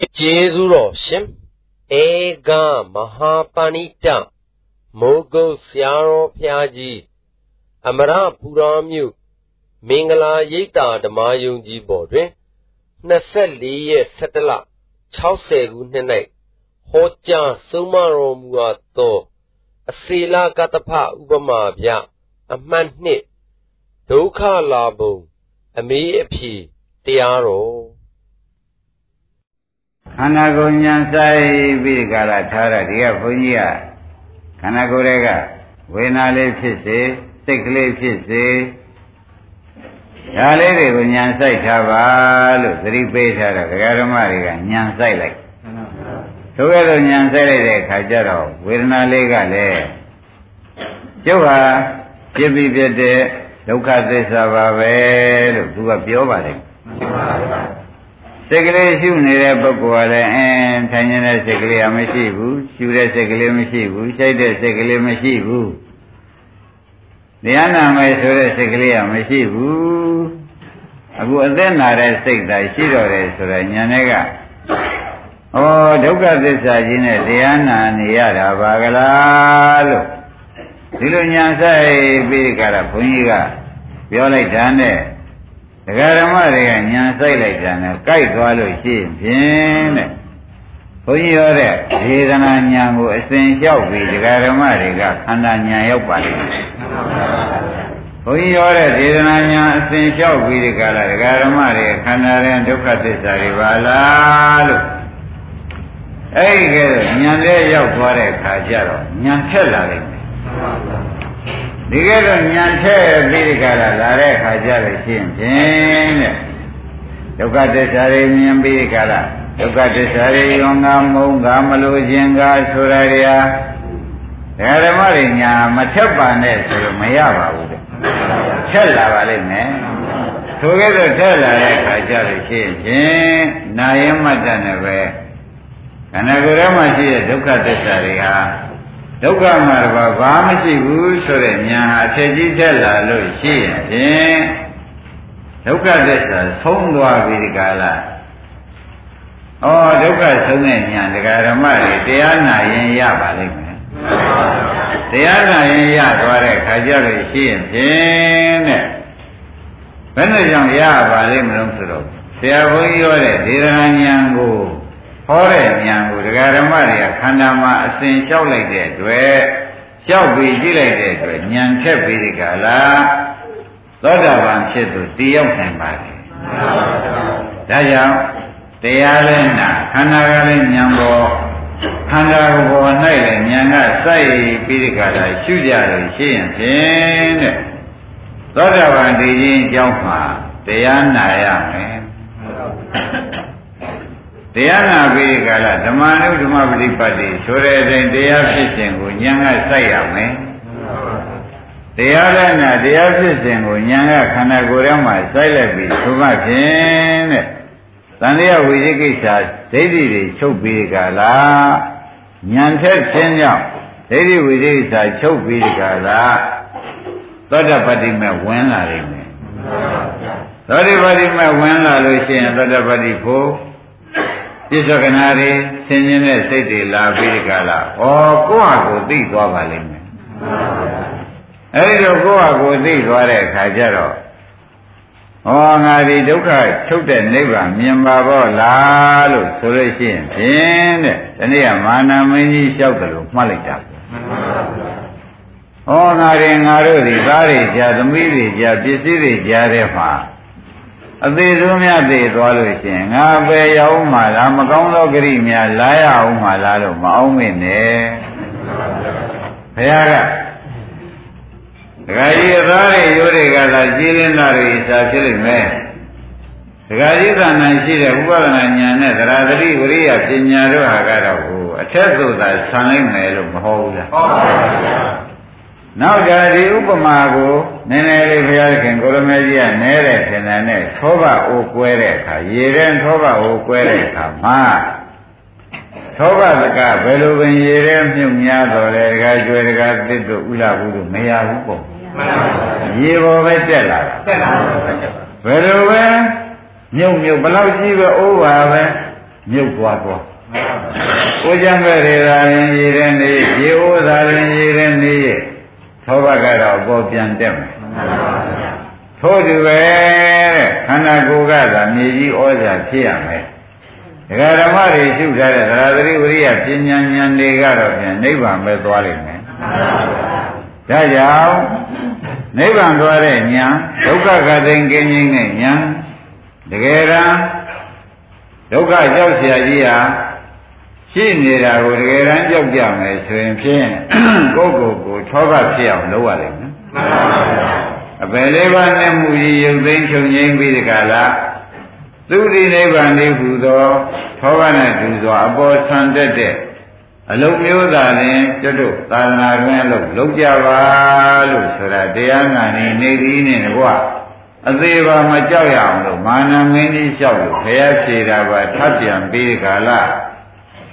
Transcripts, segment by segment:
ကျေးဇူးတော်ရှင်ဧကမဟာပဏိတမိုးကုတ်ဆရာတော်ဖျားကြီးအမရပူရာမြို့မင်္ဂလာရိပ်သာဓမ္မယုံကြည်ပေါ်တွင်24ရက်17လ60ခုနှစ်၌ဟောကြားဆုံးမတော်မူအပ်သောအစေလကတဖဥပမာပြအမှတ်နှစ်ဒုက္ခလာဘုံအမေးအဖြေတရားတော် ခန္ဓာကိုယ်ညာဆိုင်ပြီးကြလာထားတာဒီကဘုန်းကြီးကခန္ဓာကိုယ်တွေကဝေဒနာလေးဖြစ်စေစိတ်ကလေးဖြစ်စေဒါလေးတွေကိုညာဆိုင်ထားပါလို့သတိပေးထားတော့ဒကာဓမ္မတွေကညာဆိုင်လိုက်သို့ကဲ့သို့ညာဆိုင်လိုက်တဲ့အခါကျတော့ဝေဒနာလေးကလည်းကျုပ်ဟာဖြစ်ပြီးဖြစ်တဲ့ဒုက္ခသစ္စာပါပဲလို့သူကပြောပါတယ် စိတ်ကလေးရှုနေတဲ့ပုဂ္ဂိုလ်ကလည်းအင်းထိုင်နေတဲ့စိတ်ကလေးကမရှိဘူးရှုတဲ့စိတ်ကလေးမရှိဘူးရှိုက်တဲ့စိတ်ကလေးမရှိဘူးတရားနာမယ်ဆိုတဲ့စိတ်ကလေးကမရှိဘူးအခုအသက်နာတဲ့စိတ်သာရှိတော့တယ်ဆိုတော့ညာနဲ့ကဩဒုက္ခသစ္စာကြီးနဲ့တရားနာနေရတာပါကလားလို့ဒီလိုညာဆိုင်ပြီးကြတာဘုန်းကြီးကပြောလိုက်တာနဲ့ ဒကာဓမ္မတွေကညာဆိုင်လိုက်တာနဲ့ကြိုက်သွားလို့ရှိရင်တဲ့ဘုန်းကြီးရောတဲ့ဒေသနာညာကိုအစဉ်လျှောက်ပြီးဒကာဓမ္မတွေကခန္ဓာညာရောက်ပါလိမ့်မယ်ဘုန်းကြီးရောတဲ့ဒေသနာညာအစဉ်လျှောက်ပြီးဒီကလာဒကာဓမ္မတွေခန္ဓာရဲ့ဒုက္ခသစ္စာတွေပါလားလို့အဲ့ဒီကဲညာလေးရောက်သွားတဲ့အခါကျတော့ညာထက်လာလိမ့်မယ် ဒီကဲတော့ညာထက်ပြီးဒီကလာလာတဲ့အခါကျတော့ရှင်းဖြင့်တဲ့ဒုက္ခသစ္စာတွေမြင်ပြီးဒီကလာဒုက္ခသစ္စာတွေယောငါမုံကမလို့ခြင်းကဆိုရရဓမ္မတွေညာမထက်ပါနဲ့ဆိုလို့မရပါဘူးတဲ့ထက်လာပါလိမ့်မယ်ထိုကဲ့သို့ထက်လာတဲ့အခါကျလို့ရှိရင်နာယမတ္တနဲ့ပဲခန္ဓာကိုယ်ထဲမှာရှိတဲ့ဒုက္ခသစ္စာတွေဟာ ဒုက္ခမှာတော့ဘာမှမရှိဘူးဆိုတဲ့ညာအထက်ကြီးထက်လာလို့ရှိရင်ဒုက္ခသစ္စာဆုံးသွားပြီဒီကလာဩဒုက္ခဆုံးတဲ့ညာဒကာဓမ္မတွေတရားနာရင်ရပါလိမ့်မယ်တရားနာရင်ရသွားတဲ့ခါကျလို့ရှိရင်ဖြင့်တဲ့ဘယ်နဲ့ကြောင့်ရပါလိမ့်မလို့ဆိုတော့ဆရာဘုန်းကြီးရောတဲ့ဒေသနာဉာဏ်ကို ဟောတဲ့ဉာဏ်ကိုဒကာဓမ္မတွေကခန္ဓာမှာအစဉ်လျှောက်လိုက်တဲ့အတွက်လျှောက်ပြီးကြည့်လိုက်တဲ့အတွက်ဉာဏ်ထက်ပြီးဒီကလာသောတာပန်ဖြစ်သူတည်ရောက်နိုင်ပါတယ်ဒါကြောင့်တရားလည်းနာခန္ဓာကလည်းဉာဏ်ပေါ်ခန္ဓာကိုယ်ပေါ်၌လည်းဉာဏ်ကစိုက်ပြီးဒီကလာရှုကြလို့ရှိရင်ဖြင့်တဲ့သောတာပန်တည်ခြင်းအကြောင်းမှာတရားနာရမယ် တရားနာပြီးကာလဓမ္မနုဓမ္မပฏิပတ်တိဆိုတဲ့အတိုင်းတရားဖြစ်ခြင်းကိုဉာဏ်ကစိုက်ရမယ်တရားလည်းနာတရားဖြစ်ခြင်းကိုဉာဏ်ကခန္ဓာကိုယ်ထဲမှာစိုက်လိုက်ပြီးသုမဖြင့်တဲ့တန်တရားဝိသိကိစ္စဒိဋ္ဌိတွေချုပ်ပြီးကာလဉာဏ်ထက်ခြင်းကြောင့်ဒိဋ္ဌိဝိသိကိစ္စချုပ်ပြီးကာလသောတပတ္တိမဲ့ဝင်လာလိမ့်မယ်သောတပတ္တိမဲ့ဝင်လာလို့ရှိရင်သောတပတ္တိဖို့ ပြစ္ဆကနာတွေဆင်ញင်းတဲ့စိတ်တွေလာပြီးဒီကလာဩကိုယ့်ဟာကိုသိသွားပါလိမ့်မယ်အဲဒီတော့ကိုယ့်ဟာကိုသိသွားတဲ့အခါကျတော့ဩငါဒီဒုက္ခထုတ်တဲ့နိဗ္ဗာန်မြင်ပါတော့လားလို့ဆိုလို့ရှိရင်ဖြင့်တဲ့ဒီနေ့ကမာနမင်းကြီးလျှောက်တယ်လို့မှတ်လိုက်တာဩငါရင်ငါတို့ဒီသားတွေကြာသမီးတွေကြာပစ္စည်းတွေကြာတဲ့မှာ အသေးဆုံးများသိသွားလို့ရှိရင်ငါပဲရောက်မှလားမကောင်းသောဂရိများလာရအောင်မှလားလို့မအောင်မင်းနဲ့ဘုရားကဒကာကြီးအသားတွေရိုးတွေကသာကြည်လင်းတာတွေစာဖြစ်လိမ့်မယ်ဒကာကြီးသာနာရှိတဲ့ဥပဒနာဉာဏ်နဲ့သရသတိဝရိယပညာတို့ဟာကတော့ဟိုအထက်သို့သာဆံလိုက်မယ်လို့မဟုတ်ဘူးလားဟုတ်ပါဘူး နောက်ကြဒီဥပမာကိုနည်းနည်းလေးဘုရားခင်ကိုရမေကြီးကနဲတဲ့ထင်တယ်နဲ့သောဘအိုကွဲတဲ့အခါရေတဲ့သောဘအိုကွဲတဲ့အခါမှာသောဘသကဘယ်လိုပင်ရေတဲ့မြုပ်များတော်လဲတကားကျွဲတကားတစ်တို့ဥလာဘူးလို့မရဘူးပေါ့ရေပေါ်ပဲတက်လာတာတက်လာဘယ်လိုပဲမြုပ်မြုပ်ဘလောက်ကြီးပဲအိုးပါပဲမြုပ်သွားသွားကိုကြံပဲတွေသာရင်ရည်တဲ့နေရေဩသာရင်ရည်တဲ့နေ သောဘကတော့ပေါ်ပြန်တက်မယ်ထို့တူပဲတဲ့ခန္ဓာကိုယ်ကသာမြေကြီးဩဇာဖြစ်ရမယ်ဒကာဓမ္မတွေရှုထားတဲ့သရသတိဝိရိယပညာဉာဏ်တွေကတော့ပြန်နိဗ္ဗာန်ပဲသွားလိမ့်မယ်ဒါကြောင့်နိဗ္ဗာန်သွားတဲ့ဉာဏ်ဒုက္ခကတိန်ကင်းခြင်းနဲ့ဉာဏ်တကယ်တမ်းဒုက္ခကြောက်เสียကြီးဟာ ရှိနေတာကိုတကယ်တမ်းကြောက်ကြမယ်ဆိုရင်ဖြင့်ကိုယ့်ကိုယ်ကိုထောကဖြစ်အောင်လုပ်ရလိမ့်မယ်အပယ်လေးပါးနဲ့မူကြီးရုပ်သိမ်းချုပ်ငိမ့်ပြီးဒီကလာသုတိနိဗ္ဗာန်လေးဟူသောထောကနဲ့တူစွာအပေါ်ဆံတက်တဲ့အလုံးမျိုးသာလင်ကျွတ်တို့သာသနာ့တွင်လို့လုံးကြပါလို့ဆိုတာတရားနာနေနေသည်နဲ့ကွာအသေးပါမကြောက်ရအောင်လို့မာနမင်းကြီးလျှောက်လို့ခရဖြေတာပါထပ်ပြန်ပြီးခါလာ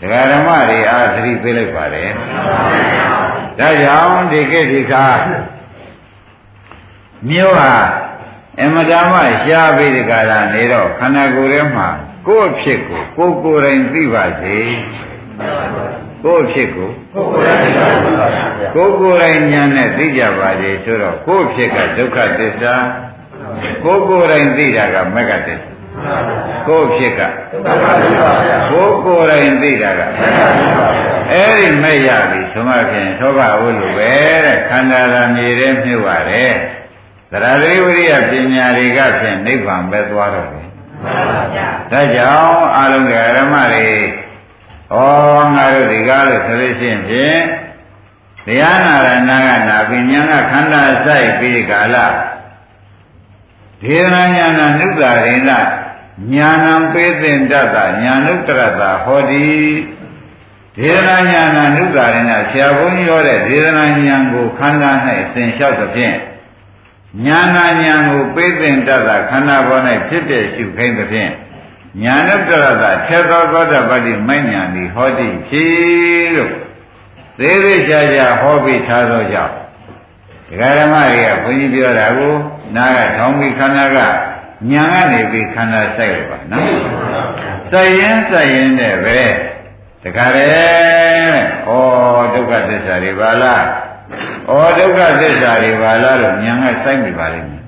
ဒကာဓမ္မတွေအားသတိပေးလိုက်ပါတယ်ဒါကြောင့်ဒီကိဒီခါမြို့ဟာအမတမရှားပြီးဒီကလာနေတော့ခန္ဓာကိုယ်ထဲမှာကိုယ့်အဖြစ်ကိုကိုယ်ကိုယ်တိုင်သိပါစေကိုယ့်အဖြစ်ကိုကိုယ်ကိုယ်တိုင်ဉာဏ်နဲ့သိကြပါစေဆိုတော့ကိုယ့်အဖြစ်ကဒုက္ခသစ္စာကိုယ်ကိုယ်တိုင်သိတာကမဂ္ဂသစ္စာ ကိုယ်ဖြစ်ကကိုယ်ကိုယ်တိုင်သိတာကအဲ့ဒီမဲ့ရပြီဆိုမှဖြင့်သောဘဝလိုပဲတဲ့ခန္ဓာသာမြေထဲမြုပ်ရတယ်သရတိဝိရိယပညာတွေကဖြင့်နိဗ္ဗာန်ပဲသွားတော့တယ်ဒါကြောင့်အာလုံကရမတွေဩငါတို့ဒီကားလို့ဆိုလို့ရှိရင်ဖြင့်တရားနာရနာကနာပညာကခန္ဓာဆိုင်ပြီးကာလဒေသနာညာနာနုဿရိဏ ညာဏံပေသင်တတညာနုတရတဟောတိဒေသနာညာနာနုဿရိဏဆရာဘုန်းကြီးရောတဲ့ဒေသနာညာကိုခန္ဓာ၌သင်လျှောက်သဖြင့်ညာနာညာကိုပေသင်တတခန္ဓာပေါ်၌ဖြစ်တဲ့ရှုခိုင်းသဖြင့်ညာနုတရတထေသောသောတပတ္တိမိုက်ညာတိဟောတိဖြေလို့သေးသေးချာချာဟောပြီးထားသောကြောင့်ဒကာဓမ္မတွေကဘုန်းကြီးပြောတာကိုနားကထောင်းပြီးခန္ဓာက ညာကနေပြီးခန္ဓာစိုက်လိုက်ပါနော်စိုက်ရင်စိုက်ရင်နဲ့ပဲတခါလေဩဒုက္ခသစ္စာတွေပါလားဩဒုက္ခသစ္စာတွေပါလားလို့ညာကစိုက်မိပါလိမ့်မယ်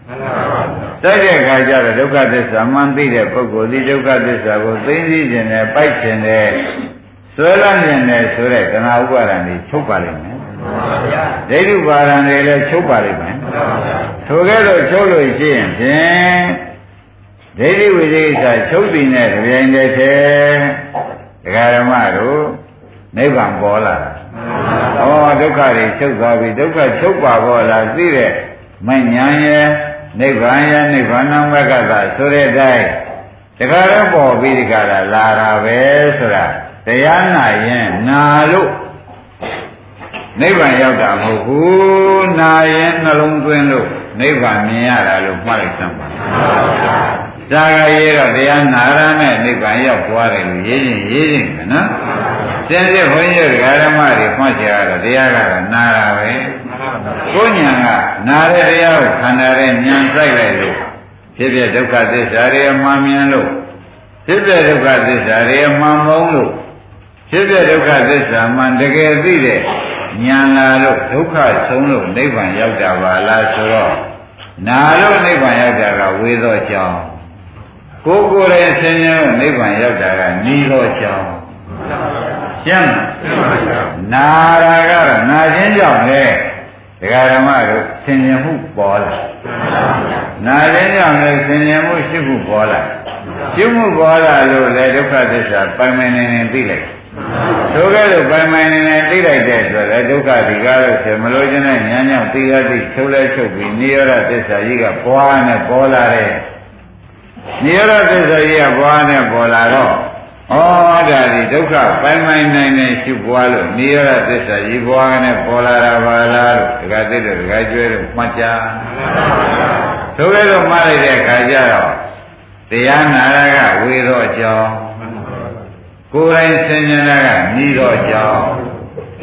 စိုက်တဲ့အခါကျတော့ဒုက္ခသစ္စာမှန်သိတဲ့ပုဂ္ဂိုလ်ဒီဒုက္ခသစ္စာကိုသိသိခြင်းနဲ့ပိုက်ခြင်းနဲ့ဆွဲလန်းခြင်းနဲ့ဆိုတဲ့ကနာဥပါဒံတွေချုပ်ပါလိမ့်မယ်ဒိဋ္ဌုပါဒံတွေလည်းချုပ်ပါလိမ့်မယ်ထိုကဲ့သို့ချုပ်လို့ရှိရင်ဖြင့် ဒိဋ္ဌိဝိသေကိစ္စချုပ်တည်တဲ့ကြပြိုင်တဲ့ထဲဒကာဓမ္မတို့နိဗ္ဗာန်ပေါ်လာတာဩဒုက္ခတွေချုပ်သွားပြီဒုက္ခချုပ်ပါပေါ်လာသိတဲ့မဉ္ဇဉ်ရဲ့နိဗ္ဗာန်ရဲ့နိဗ္ဗာန်မဂ္ဂတာဆိုတဲ့အတိုင်းတခါတော့ပေါ်ပြီးဒီကလာလာတာပဲဆိုတာတရားနာရင်နာလို့နိဗ္ဗာန်ရောက်တာမဟုတ်ဘူးနာရင်နှလုံးသွင်းလို့နိဗ္ဗာန်မြင်ရတာလို့မှတ်လိုက်သမ်းပါ ဒါကရေးတော့တရားနာရနဲ့နိဗ္ဗာန်ရောက်သွားတယ်လို့ရေးရင်ရေးရင်ကနော်စင်စစ်ဘုန်းကြီးတို့ဓမ္မတွေမှတ်ကြရတော့တရားကတော့နာတာပဲကိုညာကနာတဲ့တရားကိုခန္ဓာရဲ့ဉာဏ်စိုက်လိုက်လို့ဖြစ်ဖြစ်ဒုက္ခသစ္စာတွေအမှန်မြင်လို့ဖြစ်ဖြစ်ဒုက္ခသစ္စာတွေအမှန်မုံလို့ဖြစ်ဖြစ်ဒုက္ခသစ္စာမှန်တကယ်သိတဲ့ဉာဏ်လာလို့ဒုက္ခဆုံးလို့နိဗ္ဗာန်ရောက်တာပါလားဆိုတော့နာလို့နိဗ္ဗာန်ရောက်တာကဝေသောကြောင့် ကိုယ်ကိုယ်ရဲ့ဆင်းရဲနိဗ္ဗာန်ရောက်တာကနီးသောကြောင့်ရှင်းနာရာကတော့နာခြင်းကြောင့်လေဒကာဓမ္မတို့ဆင်ញင်မှုပေါ်လာနာခြင်းကြောင့်လေဆင်ញင်မှုရှိမှုပေါ်လာရှိမှုပေါ်လာလို့လေဒုက္ခသစ္စာပိုင်ပိုင်နေနေသိလိုက်သို့ကဲ့သို့ပိုင်ပိုင်နေနေသိလိုက်တဲ့အတွက်လေဒုက္ခဒီကားလို့ဆိုမလို့ခြင်းနဲ့ဉာဏ်ကြောင့်သိရသိချုပ်လဲချုပ်ပြီးနိရောဓသစ္စာကြီးကပွားနဲ့ပေါ်လာတဲ့ နိရောဓသစ္စာကြီးကပွားနဲ့ပေါ်လာတော့ဩဒါဒီဒုက္ခပိုင်ပိုင်နိုင်နိုင်ရှုပွားလို့နိရောဓသစ္စာကြီးပွားနဲ့ပေါ်လာတာပါလားလို့ဒကာသိတဲ့ဒကာကျွဲလို့မှတ်ကြသို့ကဲ့သို့မှားလိုက်တဲ့အခါကျတော့တရားနာရကဝေသောအကြောင်းကိုယ်တိုင်ဆင်ញင်တာကမြည်သောအကြောင်း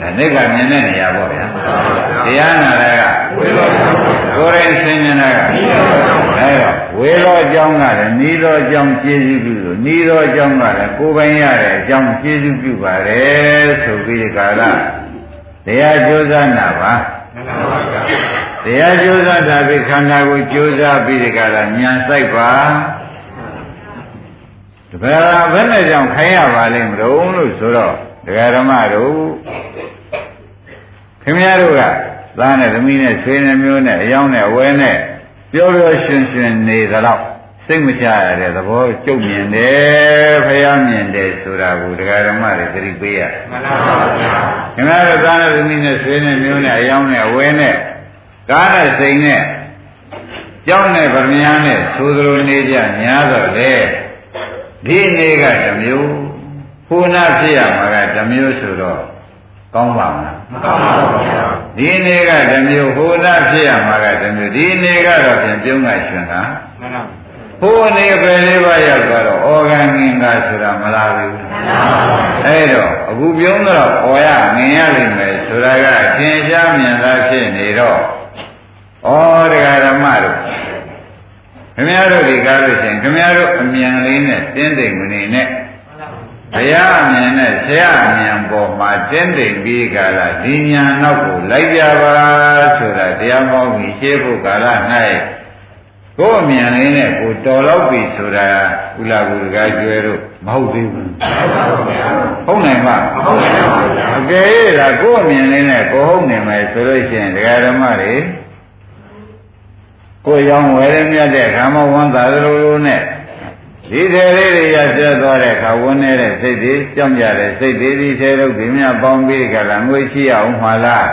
ဒါနိဗ္ဗာန်မြင်တဲ့နေရာပေါ့ဗျာတရားနာရကကိုယ်တိုင်ဆင်ញင်တာကအဲတော့ဝေသောအကြောင်းကလည်းနီးသောအကြောင်းကျေးဇူးပြုလို့နီးသောအကြောင်းကလည်းကိုယ်ပိုင်ရတဲ့အကြောင်းကျေးဇူးပြုပါတယ်ဆိုပြီးဒီကာလတရားကြိုးစားနာပါတရားကြိုးစားတာပြီးခန္ဓာကိုကြိုးစားပြီးဒီကာလဉာဏ်ဆိုင်ပါတပည့်တော်ဘယ်နဲ့ကြောင့်ခိုင်းရပါလိမ့်မလို့လို့ဆိုတော့ ဒကာဓမ္မတို့ခင်ဗျားတို့ကသားနဲ့သမီးနဲ့ဆွေနဲ့မျိုးနဲ့အယောင်းနဲ့အဝဲနဲ့ပြောပြောရှင်ရှင်နေသလောက်စိတ်မချရတဲ့သဘောကြုတ်မြင်တယ်ဖျားမြင်တယ်ဆိုတာကိုဒကာဓမ္မတွေသတိပေးရမှန်ပါဗျာခင်ဗျားတို့သားနဲ့သမီးနဲ့ဆွေနဲ့မျိုးနဲ့အယောင်းနဲ့အဝဲနဲ့ကားနဲ့စိန်နဲ့ကြောင်းနဲ့ဗမြားနဲ့သိုးသလိုနေကြများတော့လေဒီနေ့ကတမျိုး ဖူနာဖြစ်ရမှာကတမျိုးဆိုတော့ကောင်းပါမလားမကောင်းပါဘူးဗျာဒီနေ့ကတမျိုးဟိုနာဖြစ်ရမှာကတမျိုးဒီနေ့ကတော့ပြန်ပြုံးကရှင်တာမှန်ပါဘိုးနေပဲလေးပါးရောက်သွားတော့ဩဂန်ငင်္ဂဆိုတာမလားဘူးမှန်ပါဘူးအဲ့တော့အခုပြုံးတော့ဩရငင်ရလိမ့်မယ်ဆိုတာကသင်ရှားမြင်သာဖြစ်နေတော့ဩတရားဓမ္မတို့ခင်ဗျားတို့ဒီကားလို့ရှိရင်ခင်ဗျားတို့အမြန်လေးနဲ့တင်းတိမ်မနေနဲ့ ဘုရားအမြင်နဲ့ဆရာအမြင်ပေါ်မှာတင်းတိမ်ပြီးကာလဒီညာနောက်ကိုလိုက်ကြပါဆိုတာတရားမောင်းပြီးရှင်းဖို့ကာလ၌ကိုယ်အမြင်လေးနဲ့ကိုတော်တော့ပြီဆိုတာဥလာကူတကားကျွဲတို့မဟုတ်သေးဘူးဟုတ်နိုင်ပါဟုတ်နိုင်ပါဘူးအကယ်၍ဒါကိုယ်အမြင်လေးနဲ့ကိုဟုတ်နေမယ်ဆိုလို့ရှိရင်တရားဓမ္မတွေကိုရောင်ဝယ်ရမြတ်တဲ့ခါမဝန်းသာသလိုလိုနဲ့ ဒီထဲလေးတွေရဆက်သွားတဲ့အခါဝန်းနေတဲ့စိတ်တွေကြောင်းကြတဲ့စိတ်တွေဒီထဲတို့ဒီမြပေါင်းပြီးကြလားငွေရှိအောင်မှာလား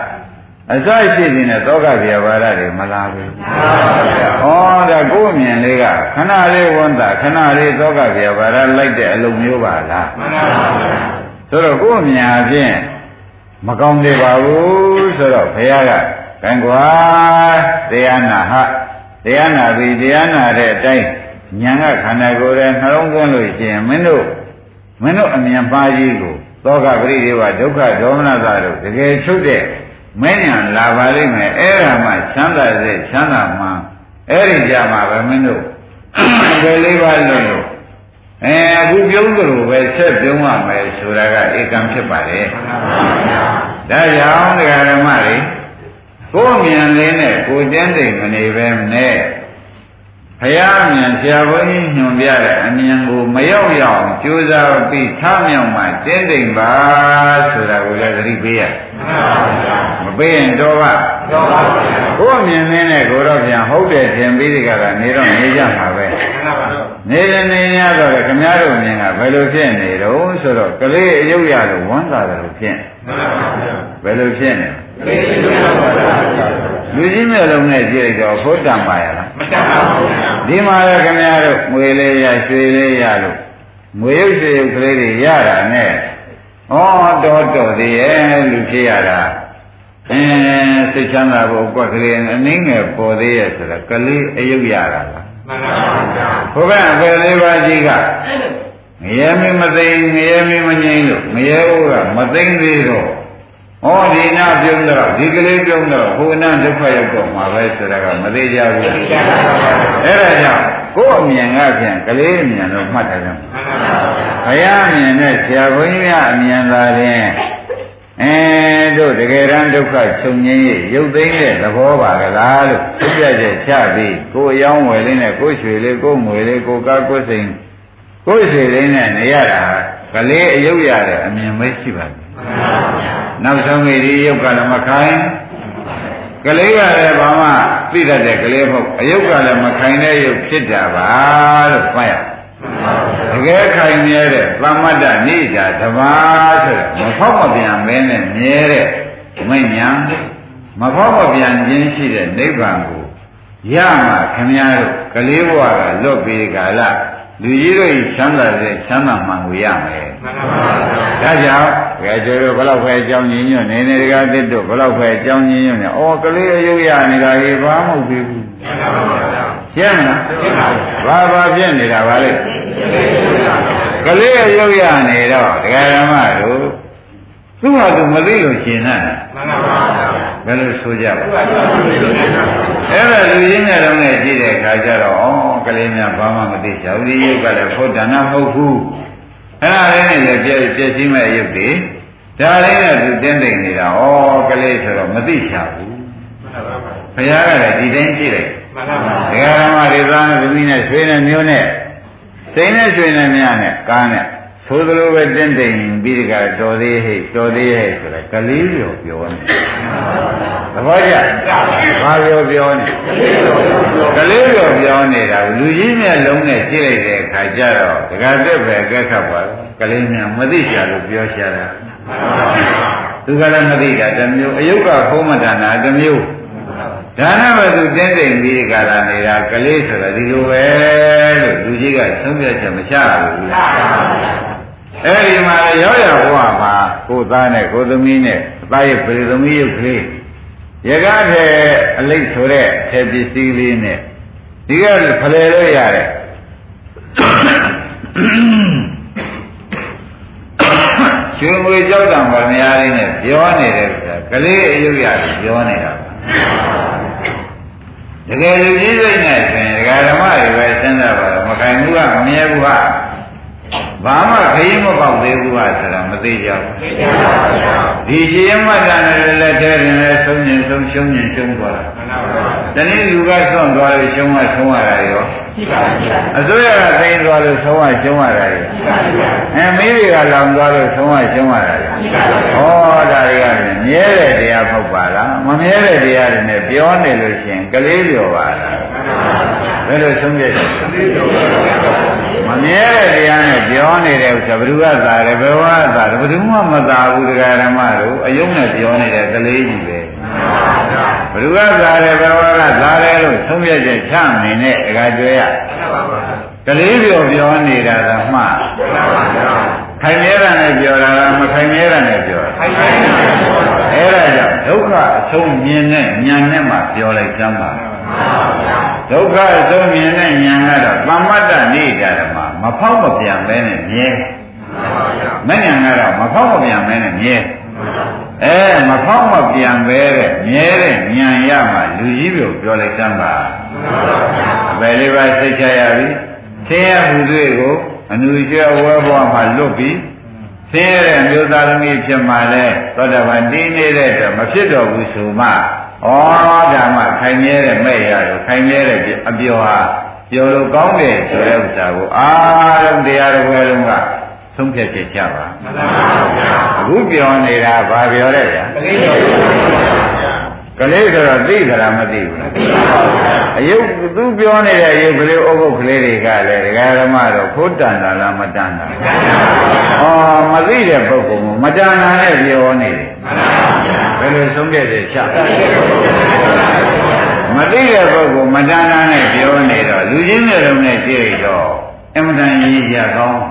အစရှိနေတဲ့သောကဗျာပါဒတွေမလားဘူးမှန်ပါဗျာဩဒါကိုယ်အမြင်လေးကခဏလေးဝန်းတာခဏလေးသောကဗျာပါဒလိုက်တဲ့အလုံးမျိုးပါလားမှန်ပါဗျာဆိုတော့ကိုယ်အမြင်အချင်းမကောင်းသေးပါဘူးဆိုတော့ဘုရားကကံကွာတရားနာဟတရားနာပြီးတရားနာတဲ့အတိုင်း ဉာဏ်ကခန္ဓာကိုယ်ရဲ့နှလုံးသွင်းလို့ရှိရင်မင်းတို့မင်းတို့အမြင်ပါးကြီးကိုသောကပရိဒေဝဒုက္ခဒေါမနတာတို့တကယ်ချုပ်တဲ့မင်းညာလာပါလိမ့်မယ်အဲ့ဒါမှချမ်းသာစေချမ်းသာမှအဲ့ဒီကြမှာပဲမင်းတို့ဘယ်လေးပါလို့လို့အဲအခုပြုံးကြလို့ပဲဆက်ပြုံးရမယ်ဆိုတာကဧကံဖြစ်ပါတယ်ဒါကြောင့်ဒကာဓမ္မတွေကိုယ်မြင်လေးနဲ့ကိုယ်တင်းတိမ်မနေပဲနဲ့ ဘုရားမြင်ဆရာဘုန်းကြီးညွှန်ပြတဲ့အမြင်ကိုမရောက်ရအောင်ကြိုးစားပြီးထားမြောက်မှတင်းတိမ်ပါဆိုတာကိုလည်းသတိပေးရမပေးရင်တော့ပါတော့ပါကိုယ်မြင်နေတဲ့ကိုတော့ပြန်ဟုတ်တယ်ထင်ပြီးဒီကကနေတော့နေကြမှာပဲနေတယ်နေရတော့လေခမည်းတော်မြင်ကဘယ်လိုဖြစ်နေတော့ဆိုတော့ကလေးအယုတ်ရလို့ဝမ်းသာတယ်လို့ဖြစ်ဘယ်လိုဖြစ်နေလူ ကြီးမျိုးလုံးနဲ့ကြည့်လိုက်တော့ဘုဒ္ဓံပါရလားမတတ်ပါဘူးဒီမှာလည်းခင်ဗျားတို့ငွေလေးရရွှေလေးရလို့ငွေရုပ်ရွှေရုပ်ကလေးတွေရတာနဲ့ဩတော်တော်သေးရဲ့လူဖြစ်ရတာအင်းစိတ်ချမ်းသာဖို့ကွက်ကလေးအနည်းငယ်ပေါ်သေးရဲ့ဆိုတော့ကလေးအယုတ်ရတာလားမှန်ပါဗျာဘုရားအပယ်လေးပါးကြီးကငရဲမင်းမသိငရဲမင်းမငြိမ်းလို့ငရဲဘုရားမသိသေးတော့ ဩဒီနာပြုံးတော့ဒီကလေးပြုံးတော့ဘုနာဒုက္ခရောက်တော့မှာပဲဆိုတာကမသေးကြဘူးအဲ့ဒါကြောင့်ကိုယ်အမြင်ကပြန်ကလေးအမြင်တော့မှတ်တယ်ဗျဘုရားအမြင်နဲ့ဆရာဘုန်းကြီးများအမြင်သာရင်အဲတို့တကယ်တမ်းဒုက္ခချုပ်ငြိမ်းရုပ်သိမ်းတဲ့သဘောပါကလားလို့သိပြချက်ချပြီးကိုယ်အယောင်းဝယ်လေးနဲ့ကိုယ်ရွှေလေးကိုယ်ငွေလေးကိုယ်ကားကိုယ်စိန်ကိုယ်ရွှေလေးနဲ့နေရတာကလေးအယုတ်ရတဲ့အမြင်ပဲရှိပါတယ် နောက်ဆုံးမိဒီရုပ်ကလည်းမခိုင်းကလေးကလည်းဘာမှသိတတ်တဲ့ကလေးမဟုတ်အယုတ်ကလည်းမခိုင်တဲ့ရုပ်ဖြစ်တာပါလို့မှတ်ရတကယ်ခိုင်မြဲတဲ့သမတ္တနိဒာဓမ္မဆိုတဲ့မဖောက်မပြန်မင်းနဲ့မြဲတဲ့မိတ်ညာမဖောက်မပြန်ခြင်းရှိတဲ့နိဗ္ဗာန်ကိုရမှာခမည်းတော်ကလေးဘဝကလွတ်ပြီးကာလလူကြီးတို့ချမ်းသာတဲ့ချမ်းသာမှန်ကိုရမယ်မှန်ပါပါဒါကြောင့် ဘယ်ကျော်တို့ဘလောက်ပဲအကြောင်းညင်းညွတ်နေနေတကားတစ်တို့ဘလောက်ပဲအကြောင်းညင်းညွတ်နေအော်ကလေးအယုတ်ရနေတာကြီးဘာမှမဟုတ်သေးဘူးမှန်ပါပါရှင်းမလားရှင်းပါဘာဘာဖြစ်နေတာပါလဲကလေးအယုတ်ရနေတော့ဒကာဓမ္မတို့သူ့ဟာသူမသိလို့ရှင်နာတယ်မှန်ပါပါဘယ်လိုဆိုကြပါအဲ့ဒါလူရင်းနဲ့တော့နဲ့ကြည့်တဲ့အခါကျတော့ဩကလေးများဘာမှမသိချဘူးဒီရုပ်ကလည်းဖို့ဒါနမဟုတ်ဘူး အဲ့ဒါလေးနဲ့လည်းပြည့်ပြည့်စည်မဲ့ရုပ်တွေဒါလေးနဲ့သူတင်းတိမ်နေတာဩကလေးဆိုတော့မသိချဘူးဘုရားကလည်းဒီတိုင်းကြည့်လိုက်မှန်ပါပါဒကာဓမ္မတွေသားနဲ့သမီးနဲ့ဆွေးနဲ့မျိုးနဲ့စိတ်နဲ့ဆွေးနဲ့များနဲ့ကားနဲ့ သို့သလိုပဲတင့်တိမ်ပြီးဒီကတော်သေးဟဲ့တော်သေးဟဲ့ဆိုတော့ကလေးပြောပြောနေသဘောကျဘာပြောပြောနေကလေးပြောပြောနေတာလူကြီးမြတ်လုံးနဲ့ကြည့်လိုက်တဲ့အခါကျတော့ဒကာတက်ပဲအကက်ခတ်ပါကလေးများမသိချာလို့ပြောရှာတာသူကလည်းမသိတာတစ်မျိုးအယုတ်ကဖုံးမတန်တာတစ်မျိုးဒါနမသူတင်းတိမ်ပြီးကြလာနေတာကလေးဆိုတော့ဒီလိုပဲလို့လူကြီးကသုံးပြချက်မချဘူးလား အဲ့ဒီမှာရောက်ရဘဝမှာကိုသားနဲ့ကိုသမီးနဲ့အသားရဲ့ပြေသမီးရုပ်ကလေးရကားတဲ့အလိတ်ဆိုတဲ့ထဲပစ္စည်းလေးနဲ့ဒီကဖလဲလို့ရတယ်ရွှေငွေကြောက်တံပါများလေးနဲ့ပြောနေတဲ့ဆိုတာကလေးအယုတ်ရတယ်ပြောနေတာပါတကယ်လူကြီးစိတ်နဲ့ဆိုရင်ဒကာဓမ္မတွေပဲစဉ်းစားပါတော့မခိုင်ဘူးကမမြဲဘူးက ဘာမှခရီးမပေါက်သေးဘူးဟာဆိုတာမသိကြဘူးဒီကြည်ရမတန်နဲ့လက်ထဲရင်လည်းဆုံးရင်ဆုံးရှုံးရင်ရှုံးသွားတာတနည်းလူကဆွန့်သွားလို့ရှုံးမှဆုံးရတာရောအစိုးရကသိမ်းသွားလို့ဆုံးရရှုံးရတာရောအဲမိတွေကလောင်သွားလို့ဆုံးရရှုံးရတာရောဟောဒါတွေကမြဲတဲ့တရားမဟုတ်ပါလားမမြဲတဲ့တရားတွေနဲ့ပြောနေလို့ရှိရင်ကလေးပြောပါလားဘယ်လိုဆုံးဖြတ်လဲမ မြဲတဲ့တရားနဲ့ပြောနေတဲ့ဥစ္စာဘယ်သူကသာတယ်ဘယ်ဝါသာတယ်ဘယ်သူမှမသာဘူးတရားဓမ္မတို့အယုံနဲ့ပြောနေတဲ့ကလေးကြီးပဲဘယ်သူကသာတယ်ဘယ်ဝါကသာတယ်လို့သုံးပြချက်ချနေနဲ့အကကျွဲရကလေးပြောပြောနေတာကမှခိုင်မြဲတာနဲ့ပြောတာကမခိုင်မြဲတာနဲ့ပြောတာအဲ့ဒါကြောင့်ဒုက္ခအဆုံးမြင်တဲ့ဉာဏ်နဲ့မှပြောလိုက်ကြပါ ဒုက္ခအဆုံးမြင်တဲ့ဉာဏ်ကတော့သမ္မတ္တနေတာဓမ္မမဖောက်မပြန်ပဲနဲ့မြဲမဉဏ်ကတော့မဖောက်မပြန်ပဲနဲ့မြဲအဲမဖောက်မပြန်ပဲတဲ့မြဲတဲ့ဉာဏ်ရမှလူကြီးပြောပြောလိုက်စမ်းပါအပယ်လေးပါသိချရပြီဆင်းရဲမှုတွေကိုအနုကျွဝဲဘဝမှာလွတ်ပြီးဆင်းရဲတဲ့မျိုးသားသမီးဖြစ်မှလည်းသောတာပန်တည်နေတဲ့အတွက်မဖြစ်တော်ဘူးဆိုမှ ဩဓမ္မခိုင်မြဲတဲ့မဲ့ရတော့ခိုင်မြဲတဲ့အပြောဟာပြောလို့ကောင်းတယ်ဆိုတဲ့ဥစ္စာကိုအားလုံးတရားတော်ဘယ်လုံးကသုံးဖြတ်ချက်ကြပါမှန်ပါဗျာအခုပြောနေတာဘာပြောလဲဗျာက လေးဆိုတော့သိသလားမသိဘူးလားသိပါဘူးဗျာအယုတ်သူပြောနေတဲ့အယုတ်ကလေးအုပ်ပုတ်ကလေးတွေကလည်းဒကာဓမ္မတော့ဖို့တန်တာလားမတန်တာဩမသိတဲ့ပုဂ္ဂိုလ်ကမတန်တာနဲ့ပြောနေတယ်မှန်ပါဗျာဘယ်လိုဆုံးဖြတ်တယ်ချမသိတဲ့ပုဂ္ဂိုလ်မတဏ္ဍာနဲ့ပြောနေတော့လူချင်းမျိုးလုံးနဲ့ကြည့်ရတော့အမှန်တန်ကြီးကြကောင်း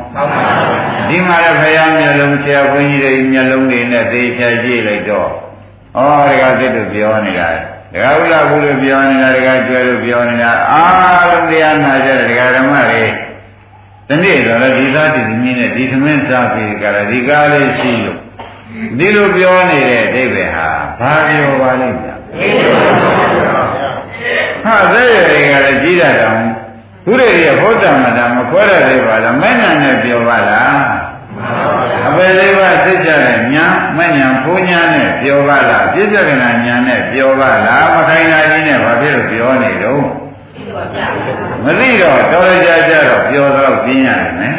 ဒီမှာလည်းဖယားမျက်လုံးဆရာဘုန်းကြီးတွေမျက်လုံးတွေနဲ့သေချာကြည့်လိုက်တော့ ဩဒီကသစ်တို့ပြောနေတာဒကာဥလာဘူးလို့ပြောနေတာဒကာကျွဲလို့ပြောနေတာအားလုံးတရားနာကြတဲ့ဒကာဓမ္မတွေဒီနေ့တော့လည်းဒီသားဒီသမီးနဲ့ဒီသမင်းစားပြီးကြတာဒီကားလေးရှိလို့ဒီလိုပြောနေတဲ့အဓိပ္ပာယ်ဟာဘာပြောပါလိမ့်မယ်ဟာသက်ရတွေကလည်းကြီးတာတောင်သူတွေရဘုဒ္ဓမတာမခွဲရသေးပါလားမဲ့ညာနဲ့ပြောပါလား အပေလေးပါသိကြတဲ့ညာမဲ့ညာဘုံညာနဲ့ပြောပါလားပြည့်စုံကနာညာနဲ့ပြောပါလားမခိုင်နာကြီးနဲ့ဘာဖြစ်လို့ပြောနေတော့မသိတော့တော်ရကြကြတော့ပြောတော့ပြင်းရတယ်နော်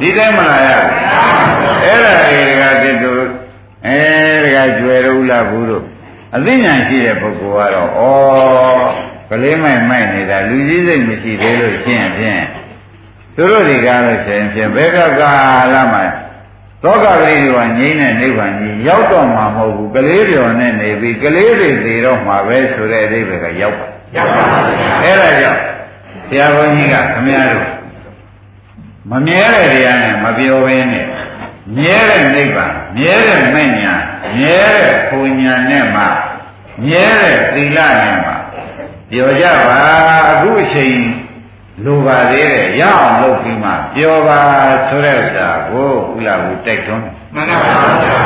ဒီတိုင်းမလာရဘူးအဲ့ဒါတွေကတိတို့အဲဒါကကျွယ်လို့လားဘူးတို့အသိဉာဏ်ရှိတဲ့ပုဂ္ဂိုလ်ကတော့ဩကလေးမိုက်မိုက်နေတာလူကြီးစိတ်မရှိသေးလို့ရှင်းဖြင့် သူတို့တွေကားလို့ရှင်ဖြင့်ဘယ်ကကာလမှာသောကကလေးတွေကငြိမ့်တဲ့နိဗ္ဗာန်ကြီးရောက်တော့မှာမဟုတ်ဘူးကလေးတွေနဲ့နေပြီးကလေးတွေသေတော့မှာပဲဆိုတဲ့အဓိပ္ပာယ်ကရောက်ပါရောက်ပါဘူးအဲ့ဒါကြောင့်ဆရာဘုန်းကြီးကခမည်းတော်မမြဲတဲ့တရားနဲ့မပြောဘဲနဲ့မြဲတဲ့နိဗ္ဗာန်မြဲတဲ့မဲ့ညာမြဲတဲ့ပူညာနဲ့မှမြဲတဲ့သီလနဲ့မှပြောကြပါအခုအချိန် လိုပါသေးတယ်ရအောင်လုပ်ပြီးမှပြောပါဆိုတဲ့ဥစ္စာကိုဥလာဘူးတိုက်တွန်းမှန်ပါဗျာ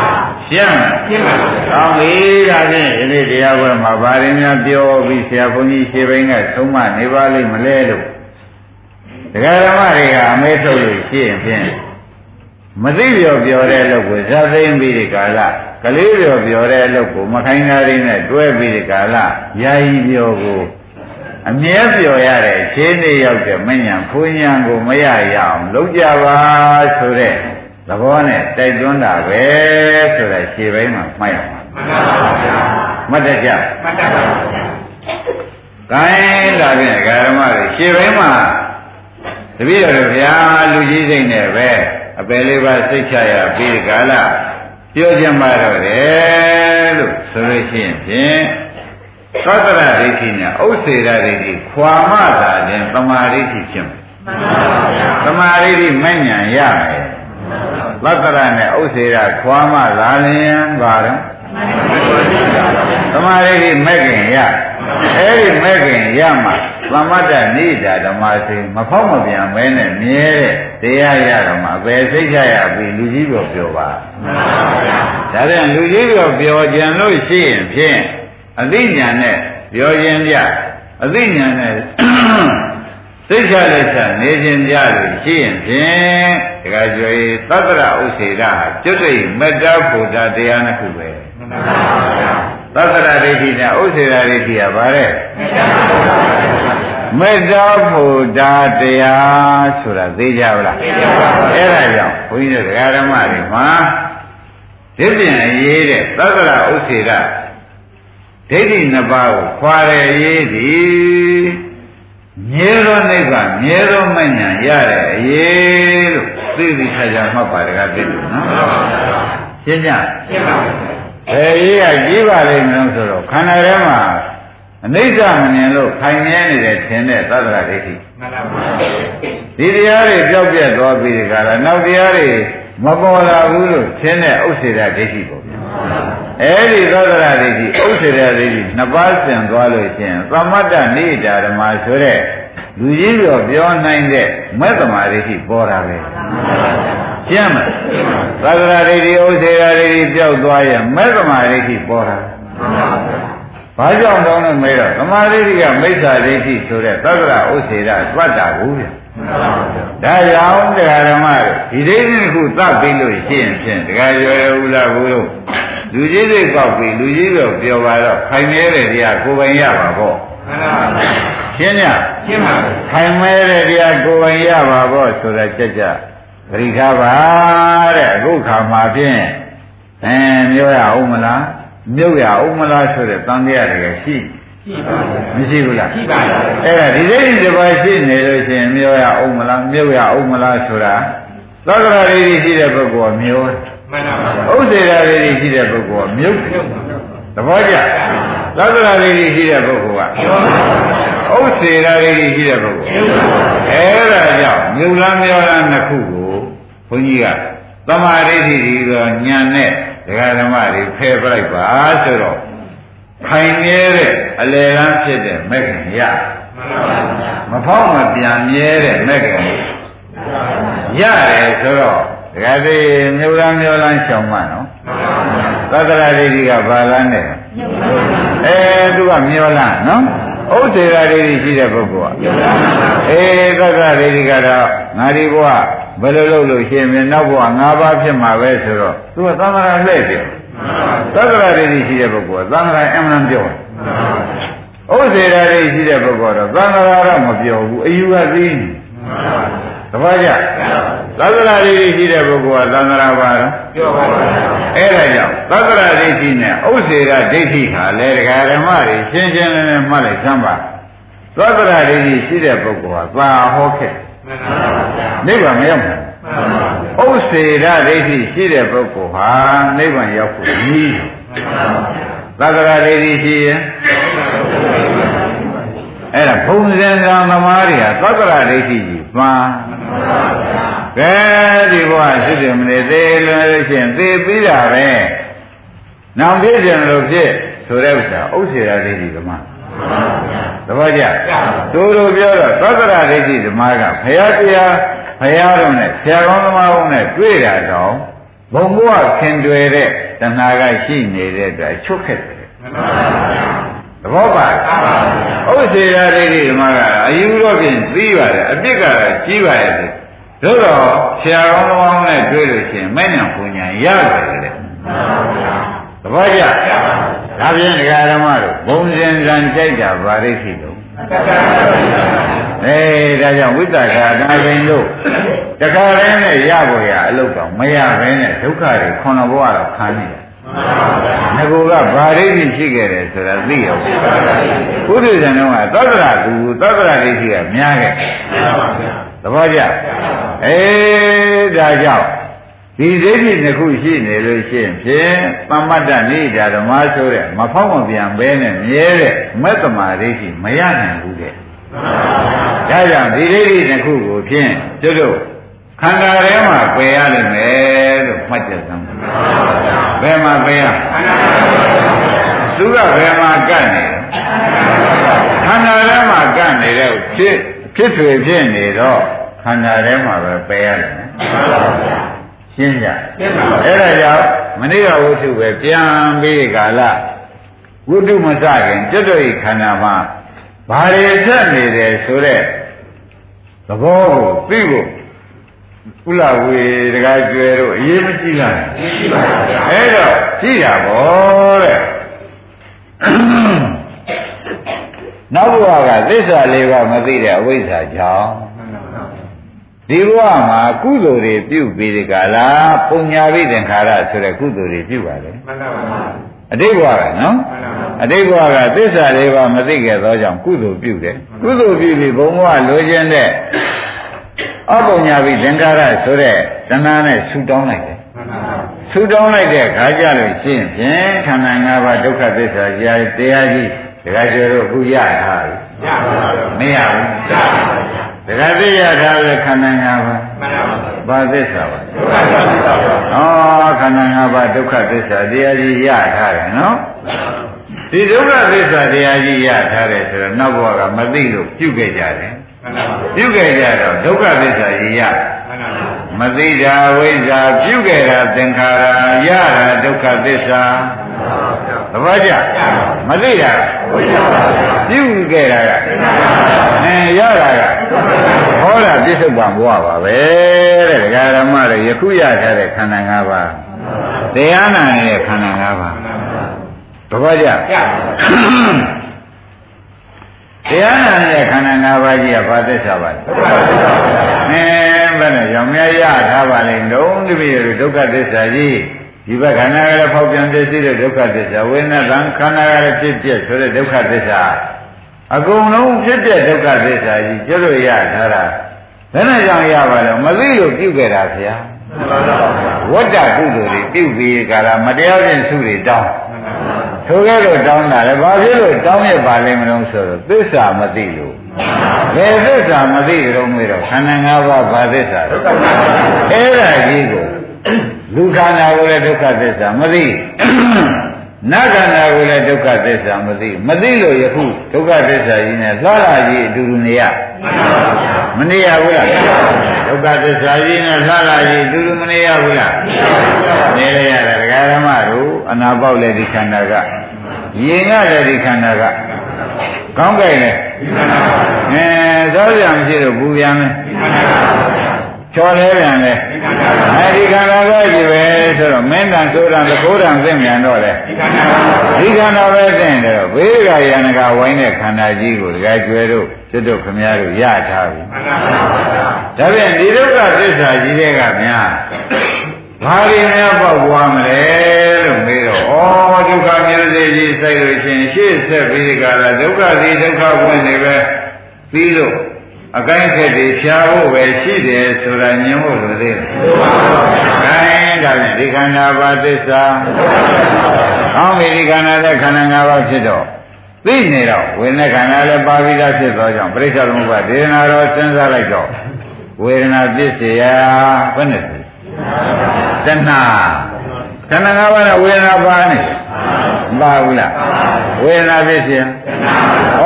ရှင်းလားရှင်းပါဗျာကောင်းပြီဒါဖြင့်ဒီနေ့တရားပွဲမှာဗာရင်းများပြောပြီးဆရာဘုန်းကြီးရှေးပိုင်းကသုံးမနေပါလိမ့်မလဲလို့ဒကာဓမ္မတွေကအမဲထုတ်လို့ရှိရင်ဖြင့်မသိပြောပြောတဲ့အလုပ်ကိုဇာသိမ့်ပြီးဒီကာလကလေးပြောပြောတဲ့အလုပ်ကိုမခိုင်းသားရင်းနဲ့တွဲပြီးဒီကာလယာယီပြောကို အမြဲပြောရတဲ့ခြေနေရောက်တဲ့မညာဖူးညာကိုမရရအောင်လုပ်ကြပါဆိုတဲ့သဘောနဲ့တိုက်တွန်းတာပဲဆိုတဲ့ခြေပိုင်းမှာမှတ်ရမှာမှန်ပါဗျာမှတ်တကြမှတ်တပါဗျာကိုင်းလာပြန်ဓမ္မတွေခြေပိုင်းမှာတပည့်တော်ဗျာလူကြီးစိတ်နဲ့ပဲအပယ်လေးပါစိတ်ချရပြီးကာလပြောကြမှာတော့တယ်လို့ဆိုလို့ရှိရင်ဖြင့် သတ္တရဒိဋ္ဌိနဲ့ဥစ္စေရဒိဋ္ဌိခွာမှသာရင်သမာဓိဋ္ဌိဖြစ်မယ်မှန်ပါဗျာသမာဓိဋ္ဌိမဉ္ဇဏ်ရမယ်သတ္တရနဲ့ဥစ္စေရခွာမှသာလျင်ပါတော့သမာဓိဋ္ဌိမဲ့ခင်ရအဲ့ဒီမဲ့ခင်ရမှသမတ္တနေတာဓမ္မစိမဖောက်မပြန်မဲနဲ့မြဲတဲ့တရားရတော့မှပဲစိတ်ချရပြီလူကြီးပြောပြောပါမှန်ပါဗျာဒါပြန်လူကြီးပြောပြောကြံလို့ရှိရင်ဖြင့် အသိဉာဏ်နဲ့ပြောခြင်းပြအသိဉာဏ်နဲ့သိချလက်ချနေခြင်းပြလို့ရှိရင်ဖြင့်တခါကျွေသတ္တရဥစေရဟာကျွတ်တိမေတ္တာဘုဒ္ဓတရားနှစ်ခုပဲမှန်ပါဗျာသတ္တရဒိဋ္ဌိနဲ့ဥစေရဒိဋ္ဌိကဘာလဲမေတ္တာဘုဒ္ဓတရားဆိုတာသိကြပါလားသိကြပါဘူးအဲ့ဒါကြောင့်ဘုန်းကြီးတို့ဓမ္မတွေမှာဒီပြင်အရေးတဲ့သတ္တရဥစေရ ဒိဋ္ဌိနှစ်ပါးကိုခွာရရေးသည်မြဲသောနိဗ္ဗာန်မြဲသောမဉ္ဇဏ်ရတဲ့အရေးလို့သိသိချာချာမှတ်ပါတကားသိလို့နော်ရှင်းကြရှင်းပါဘူးဘယ်ရေးကကြီးပါလိမ့်မလို့ဆိုတော့ခန္ဓာထဲမှာအနိစ္စမမြင်လို့ခိုင်မြဲနေတဲ့ထင်တဲ့သတ္တရဒိဋ္ဌိမှန်ပါပါဒီတရားတွေကြောက်ပြက်သွားပြီးဒီကရနောက်တရားတွေမပေါ်လာဘူးလို့ထင်တဲ့ဥစ္စေတဒိဋ္ဌိပေါ့ဗျာ အဲ့ဒီသောတရဒိဋ္ဌိဥစ္စေတဒိဋ္ဌိနှစ်ပါးဆင်သွားလို့ရှင်သမတ္တနေတာဓမ္မဆိုတဲ့လူကြီးပြောပြောနိုင်တဲ့မဲ့သမာဓိဋ္ဌိပေါ်တာပဲရှင်းမလားသတ္တရာဒိဋ္ဌိဥစ္စေရာဒိဋ္ဌိပြောက်သွားရင်မဲ့သမာဓိဋ္ဌိပေါ်တာဘာကြောင့်တောင်းလို့မေးတော့သမာဓိဋ္ဌိကမိစ္ဆာဒိဋ္ဌိဆိုတဲ့သတ္တရာဥစ္စေရာသတ္တာဘူးဗျဒါကြောင့်တရားဓမ္မတွေဒီဒိဋ္ဌိခုသတ်ပြီးလို့ရှိရင်ဖြင့်တရားရွယ်ဦးလားဘူးလို့ လူကြီးတွေပေါက်ပြီးလူကြီးပြောပြောပါတော့ခိုင်နေတဲ့တရားကိုယ်ပိုင်ရပါပေါ့ရှင်းညရှင်းပါခိုင်မဲတဲ့တရားကိုယ်ပိုင်ရပါပေါ့ဆိုတာကြက်ကြပရိခါပါတဲ့အခုခါမှာဖြင့်အဲပြောရအောင်မလားမြုပ်ရအောင်မလားဆိုတဲ့တန်တရားတွေရှိရှိပါဘူးမရှိဘူးလားရှိပါဘူးအဲ့ဒါဒီစိတ်ဒီပါရှိနေလို့ရှိရင်မြုပ်ရအောင်မလားမြုပ်ရအောင်မလားဆိုတာသက္ကရာလေးရှိတဲ့ပုဂ္ဂိုလ်ကမြုပ် မှန်ပါပါဥစ္စေရာလေးရှိတဲ့ပုဂ္ဂိုလ်ကမြုပ်သဘောကျသက္ကရာလေးရှိတဲ့ပုဂ္ဂိုလ်ကဥစ္စေရာလေးရှိတဲ့ပုဂ္ဂိုလ်အဲ့ဒါကြောင့်မြုပ်လားမျောလားနှစ်ခုကိုဘုန်းကြီးကသမာဓိဋ္ဌိဒီတော့ညံနဲ့ဒကာဓမ္မတွေဖယ်ပလိုက်ပါဆိုတော့ခိုင်မြဲတဲ့အလေကန်းဖြစ်တဲ့မက္ခင်ရမဖောက်မပြန်မြဲတဲ့မက္ခင်ရတယ်ဆိုတော့ ဒကာတိမြို့လန်းမြို့လန်းရှောင်မနော်သတ္တရာဒိဋ္ဌိကဘာလန်းနဲ့အဲသူကမြို့လန်းနော်ဥစ္စေရာဒိဋ္ဌိရှိတဲ့ပုဂ္ဂိုလ်ကအေးသတ္တရာဒိဋ္ဌိကတော့ငါဒီဘဝဘယ်လိုလုပ်လို့ရှိရင်နောက်ဘဝ၅ပါးဖြစ်မှာပဲဆိုတော့သူကသံဃာလှည့်တယ်သက္ကရာဒိဋ္ဌိရှိတဲ့ပုဂ္ဂိုလ်ကသံဃာအမှန်ပြောဥစ္စေရာဒိဋ္ဌိရှိတဲ့ပုဂ္ဂိုလ်တော့သံဃာတော့မပြောဘူးအယူကသိနေ တပည့်ကြသက္ကရာဒိဋ္ဌိရှိတဲ့ပုဂ္ဂိုလ်ကသံဃာပါတော့ပြောပါဘူးအဲ့ဒါကြောင့်သက္ကရာဒိဋ္ဌိနဲ့ဥစ္စေရာဒိဋ္ဌိဟာလေဒကာဓမ္မတွေရှင်းရှင်းလင်းလင်းမှတ်လိုက်စမ်းပါသက္ကရာဒိဋ္ဌိရှိတဲ့ပုဂ္ဂိုလ်ကသာဟောခဲ့နိဗ္ဗာန်မရောက်ဘူးဥစ္စေရဒိဋ္ဌိရှိတဲ့ပုဂ္ဂိုလ်ဟာနိဗ္ဗာန်ရောက်ဖို့ကြီးသက္ကရာဒိဋ္ဌိရှိရင်အဲ့ဒါဘုံစင်ကံသမားတွေကသက္ကရာဒိဋ္ဌိကြီး မှန်ကဲဒီဘဝဖြစ်တယ်မနေသေးလို့ရှိရင်သေပြီးတာပဲနောင်ပြည့်တယ်လို့ဖြစ်ဆိုတဲ့ဥစ္စာဥစ္စေရဒိဋ္ဌိကမှသဘောကျသူတို့ပြောတော့သောတရဒိဋ္ဌိဓမ္မကဘုရားတရားဘုရားတော်နဲ့ဆရာကောင်းသမားကောင်းနဲ့တွေ့တာတော့ဘုံဘဝခင်တွေ့တဲ့တဏှာကရှိနေတဲ့အတွက်ချုပ်ခက်တယ် သဘောပါဥစ္စေရာဒိဋ္ဌိဓမ္မကအယူတော့ဖြင့်သိပါတယ်အပြစ်ကတော့ကြီးပါရဲ့တို့တော့ဆရာကောင်းသမားကောင်းနဲ့တွေ့လို့ရှိရင်မဲ့ညာပူညာရတယ်လေသဘောကျဒါဖြင့်ဒကာဓမ္မတို့ဘုံစင်စံကြိုက်တာဗာရိရှိတော့အဲဒါကြောင့်ဝိတ္တခာဒါပင်တို့တခါတည်းနဲ့ရဖို့ရအလုပ်တော့မရဘဲနဲ့ဒုက္ခတွေခွန်တော်ဘဝတော့ခံနေတယ် ငကူကဗာရိရှိရှိခဲ့တယ်ဆိုတာသိရောဘုဒ္ဓဇန်တော်ကသောတရကူသောတရဒိဋ္ဌိကများခဲ့သဘောကျအေးဒါကြောင့်ဒီဒိဋ္ဌိနှစ်ခုရှိနေလို့ရှိရင်ဖြင့်သမ္မတ္တနိဒာဓမ္မဆိုတဲ့မဖောက်မပြန်ဘဲနဲ့မြဲတဲ့မက်တမာဒိဋ္ဌိမရနိုင်ဘူးတဲ့ဒါကြောင့်ဒီဒိဋ္ဌိနှစ်ခုကိုဖြင့်ကျွတ်တို့ခန္ဓာထဲမှာပယ်ရလိမ့်မယ်လို့မှတ်ချက်သမ်း ဘယ်မှာပယ်ရသူကဘယ်မှာကတ်နေခန္ဓာထဲမှာကတ်နေတဲ့ဖြစ်ဖြစ်ထွေဖြစ်နေတော့ခန္ဓာထဲမှာပဲပယ်ရတယ်ရှင်းကြအဲ့ဒါကြောင့်မနေ့ကဝိထုပဲပြန်ပြီးကာလဝိတုမစခင်ကျွတ်တို့ဤခန္ဓာမှာဘာတွေဆက်နေတယ်ဆိုတဲ့သဘောကိုသိဖို့ ဥလဝေတကားကျွဲတို့အေးမကြည့်လားကြည့်ပါဗျာအဲ့တော့ကြည့်တာဗောတဲ့နောက်ဘဝကသစ္စာလေးပါးမသိတဲ့အဝိဇ္ဇာကြောင့်ဒီဘဝမှာကုသိုလ်တွေပြုပြီးဒီကလာပုံညာပိသင်္ခါရဆိုတဲ့ကုသိုလ်တွေပြုပါလေမှန်ပါပါအတိတ်ဘဝကနော်အတိတ်ဘဝကသစ္စာလေးပါးမသိခဲ့သောကြောင့်ကုသိုလ်ပြုတယ်ကုသိုလ်ပြုပြီးဘုံဘဝလိုချင်တဲ့ အပုံညာပိသင်္ခါရဆိုတဲ့တဏှာနဲ့ဆူတောင်းလိုက်တယ်ဆူတောင်းလိုက်တဲ့ခါကြလို့ရှိရင်ဖြင့်ခန္ဓာ၅ပါးဒုက္ခသစ္စာကြားတရားကြီးတခါကျတော့အခုရထားပြီရပါဘူးမရဘူးရပါဘူးတခါသိရထားတဲ့ခန္ဓာ၅ပါးမှန်ပါဘူးဘာသစ္စာပါဒုက္ခသစ္စာပါဩခန္ဓာ၅ပါးဒုက္ခသစ္စာတရားကြီးရထားတယ်နော်ဒီဒုက္ခသစ္စာတရားကြီးရထားတယ်ဆိုတော့နောက်ဘဝကမသိလို့ပြုခဲ့ကြတယ် ပြုခဲ့ကြတော့ဒုက္ခသစ္စာကြီးရမသိတာဝိဇ္ဇာပြုခဲ့တာသင်္ခါရရတာဒုက္ခသစ္စာသဘောကျမသိတာပြုခဲ့တာကအဲရတာကဟောတာပြစ္ဆုတ်ပံဘဝပါပဲတဲ့ဒကာရမတွေယခုရထားတဲ့ခန္ဓာ၅ပါးတရားနာနေတဲ့ခန္ဓာ၅ပါးသဘောကျ တရားနာတဲ့ခန္ဓာ၅ပါးကြီးကဘာသစ္စာပါလဲအဲဘယ်နဲ့ကြောင့်များရထားပါလိမ့်တော့တပည့်တို့ဒုက္ခသစ္စာကြီးဒီဘက်ခန္ဓာကလည်းဖောက်ပြန်ပြည့်စည်တဲ့ဒုက္ခသစ္စာဝိညာဉ်သံခန္ဓာကလည်းဖြစ်ပြဆိုတဲ့ဒုက္ခသစ္စာအကုန်လုံးဖြစ်ပြဒုက္ခသစ္စာကြီးကျွလို့ရထားတာဘယ်နဲ့ကြောင့်ရပါလဲမသိလို့ပြုခဲ့တာဗျာဝတ္တကုသိုလ်တွေပြုပြီးကြတာမတရားခြင်းစုတွေတောင်း ထိုကဲ့သို့တောင်းတာလေဘာဖြစ်လို့တောင်းရပါလဲမလို့ဆိုတော့သစ္စာမသိလို့ဘယ်သစ္စာမသိကြတော့မေးတော့ခန္ဓာ၅ပါးဘာသစ္စာလဲအဲ့ဒါကြီးကိုလူခန္ဓာကိုလည်းဒုက္ခသစ္စာမသိနတ်ခန္ဓာကိုလည်းဒုက္ခသစ္စာမသိမသိလို့ယခုဒုက္ခသစ္စာကြီးနဲ့သွားလာကြီးအတူတူနေရမနေရဘူးလားဒုက္ခသစ္စာကြီးနဲ့သွားလာကြီးအတူတူမနေရဘူးလားနေရရတယ်ဒကာဓမ္မတို့ အနာပေါက်လည်းဒီခန္ဓာကရင်ကလည်းဒီခန္ဓာကကောင်းကြိုက်လေအဲသောကြမရှိတော့ပူပြန်မယ်ချော်လဲပြန်လေအဲဒီခန္ဓာပဲကြည့်ပဲဆိုတော့မင်းတန်ဆိုတာသကိုးတန်သိမြန်တော့လေဒီခန္ဓာပဲသိရင်တော့ဘေးကယန္ကဝိုင်းတဲ့ခန္ဓာကြီးကိုတကယ်ကျွဲတို့ကျွတ်တို့ခမည်းတော်ရထားပြီဒါဖြင့်ဒီဒုက္ခသစ္စာကြီးတွေကများ ဘာတွေများပေါက်ပွားမလဲလို့မေးတော့ဩဒုက္ခမျိုးစေ့ကြီးစိုက်လို့ရှင်ရှေ့ဆက်ပြီးကြတာဒုက္ခစီဒုက္ခဝင်နေပဲပြီးလို့အကိုင်းခက်တွေဖြာဖို့ပဲရှိတယ်ဆိုတာညင်ဖို့လိုသေးတယ်။ဒါရင်ဒါဖြင့်ဒီခန္ဓာပါသစ္စာ။ဟောင်းပြီဒီခန္ဓာတဲ့ခန္ဓာ၅ပါးဖြစ်တော့သိနေတော့ဝေဒနာခန္ဓာလည်းပါပြီးသားဖြစ်သောကြောင့်ပြိဿသမုပ္ပါဒေနာတော်စဉ်းစားလိုက်တော့ဝေဒနာပစ္စယဘယ်နဲ့ တဏှာခန္ဓာ၅ပါးနဲ့ဝေဒနာပါနေ မပါဘူးလားဝေဒနာဖြစ်เสียဩ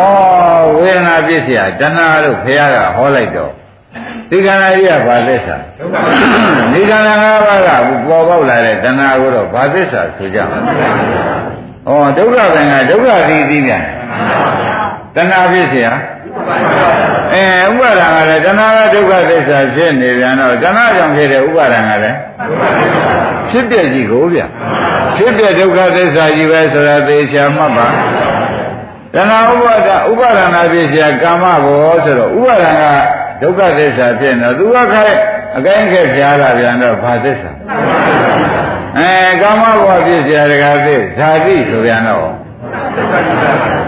ဝေဒနာဖြစ်เสียတဏှာလို့ဘုရားကဟောလိုက်တော့ဒီကံကြီးကဘာသစ္စာဒီကံ၅ပါးကပေါ်ပေါက်လာတဲ့တဏှာကိုတော့ဘာသစ္စာဆိုကြမှာဩဒုက္ခပင်ကဒုက္ခသီးသီးပြန်တဏှာဖြစ်เสีย အဲဥပါဒံကလည်းတဏှာကဒုက္ခသစ္စာဖြစ်နေပြန်တော့တဏှာကြောင့်ဖြစ်တဲ့ဥပါဒံကလည်းဖြစ်တဲ့ကြီးကိုဗျဖြစ်တဲ့ဒုက္ခသစ္စာကြီးပဲဆိုတာသေချာမှတ်ပါတဏှာဥပါဒဥပါဒနာဖြစ်เสียကာမဘောဆိုတော့ဥပါဒံကဒုက္ခသစ္စာဖြစ်နေတော့သူကခိုင်းအကိုင်းခက်ကြားလာပြန်တော့ဘာသစ္စာအဲကာမဘောဖြစ်เสียတကားသိဇာတိဆိုပြန်တော့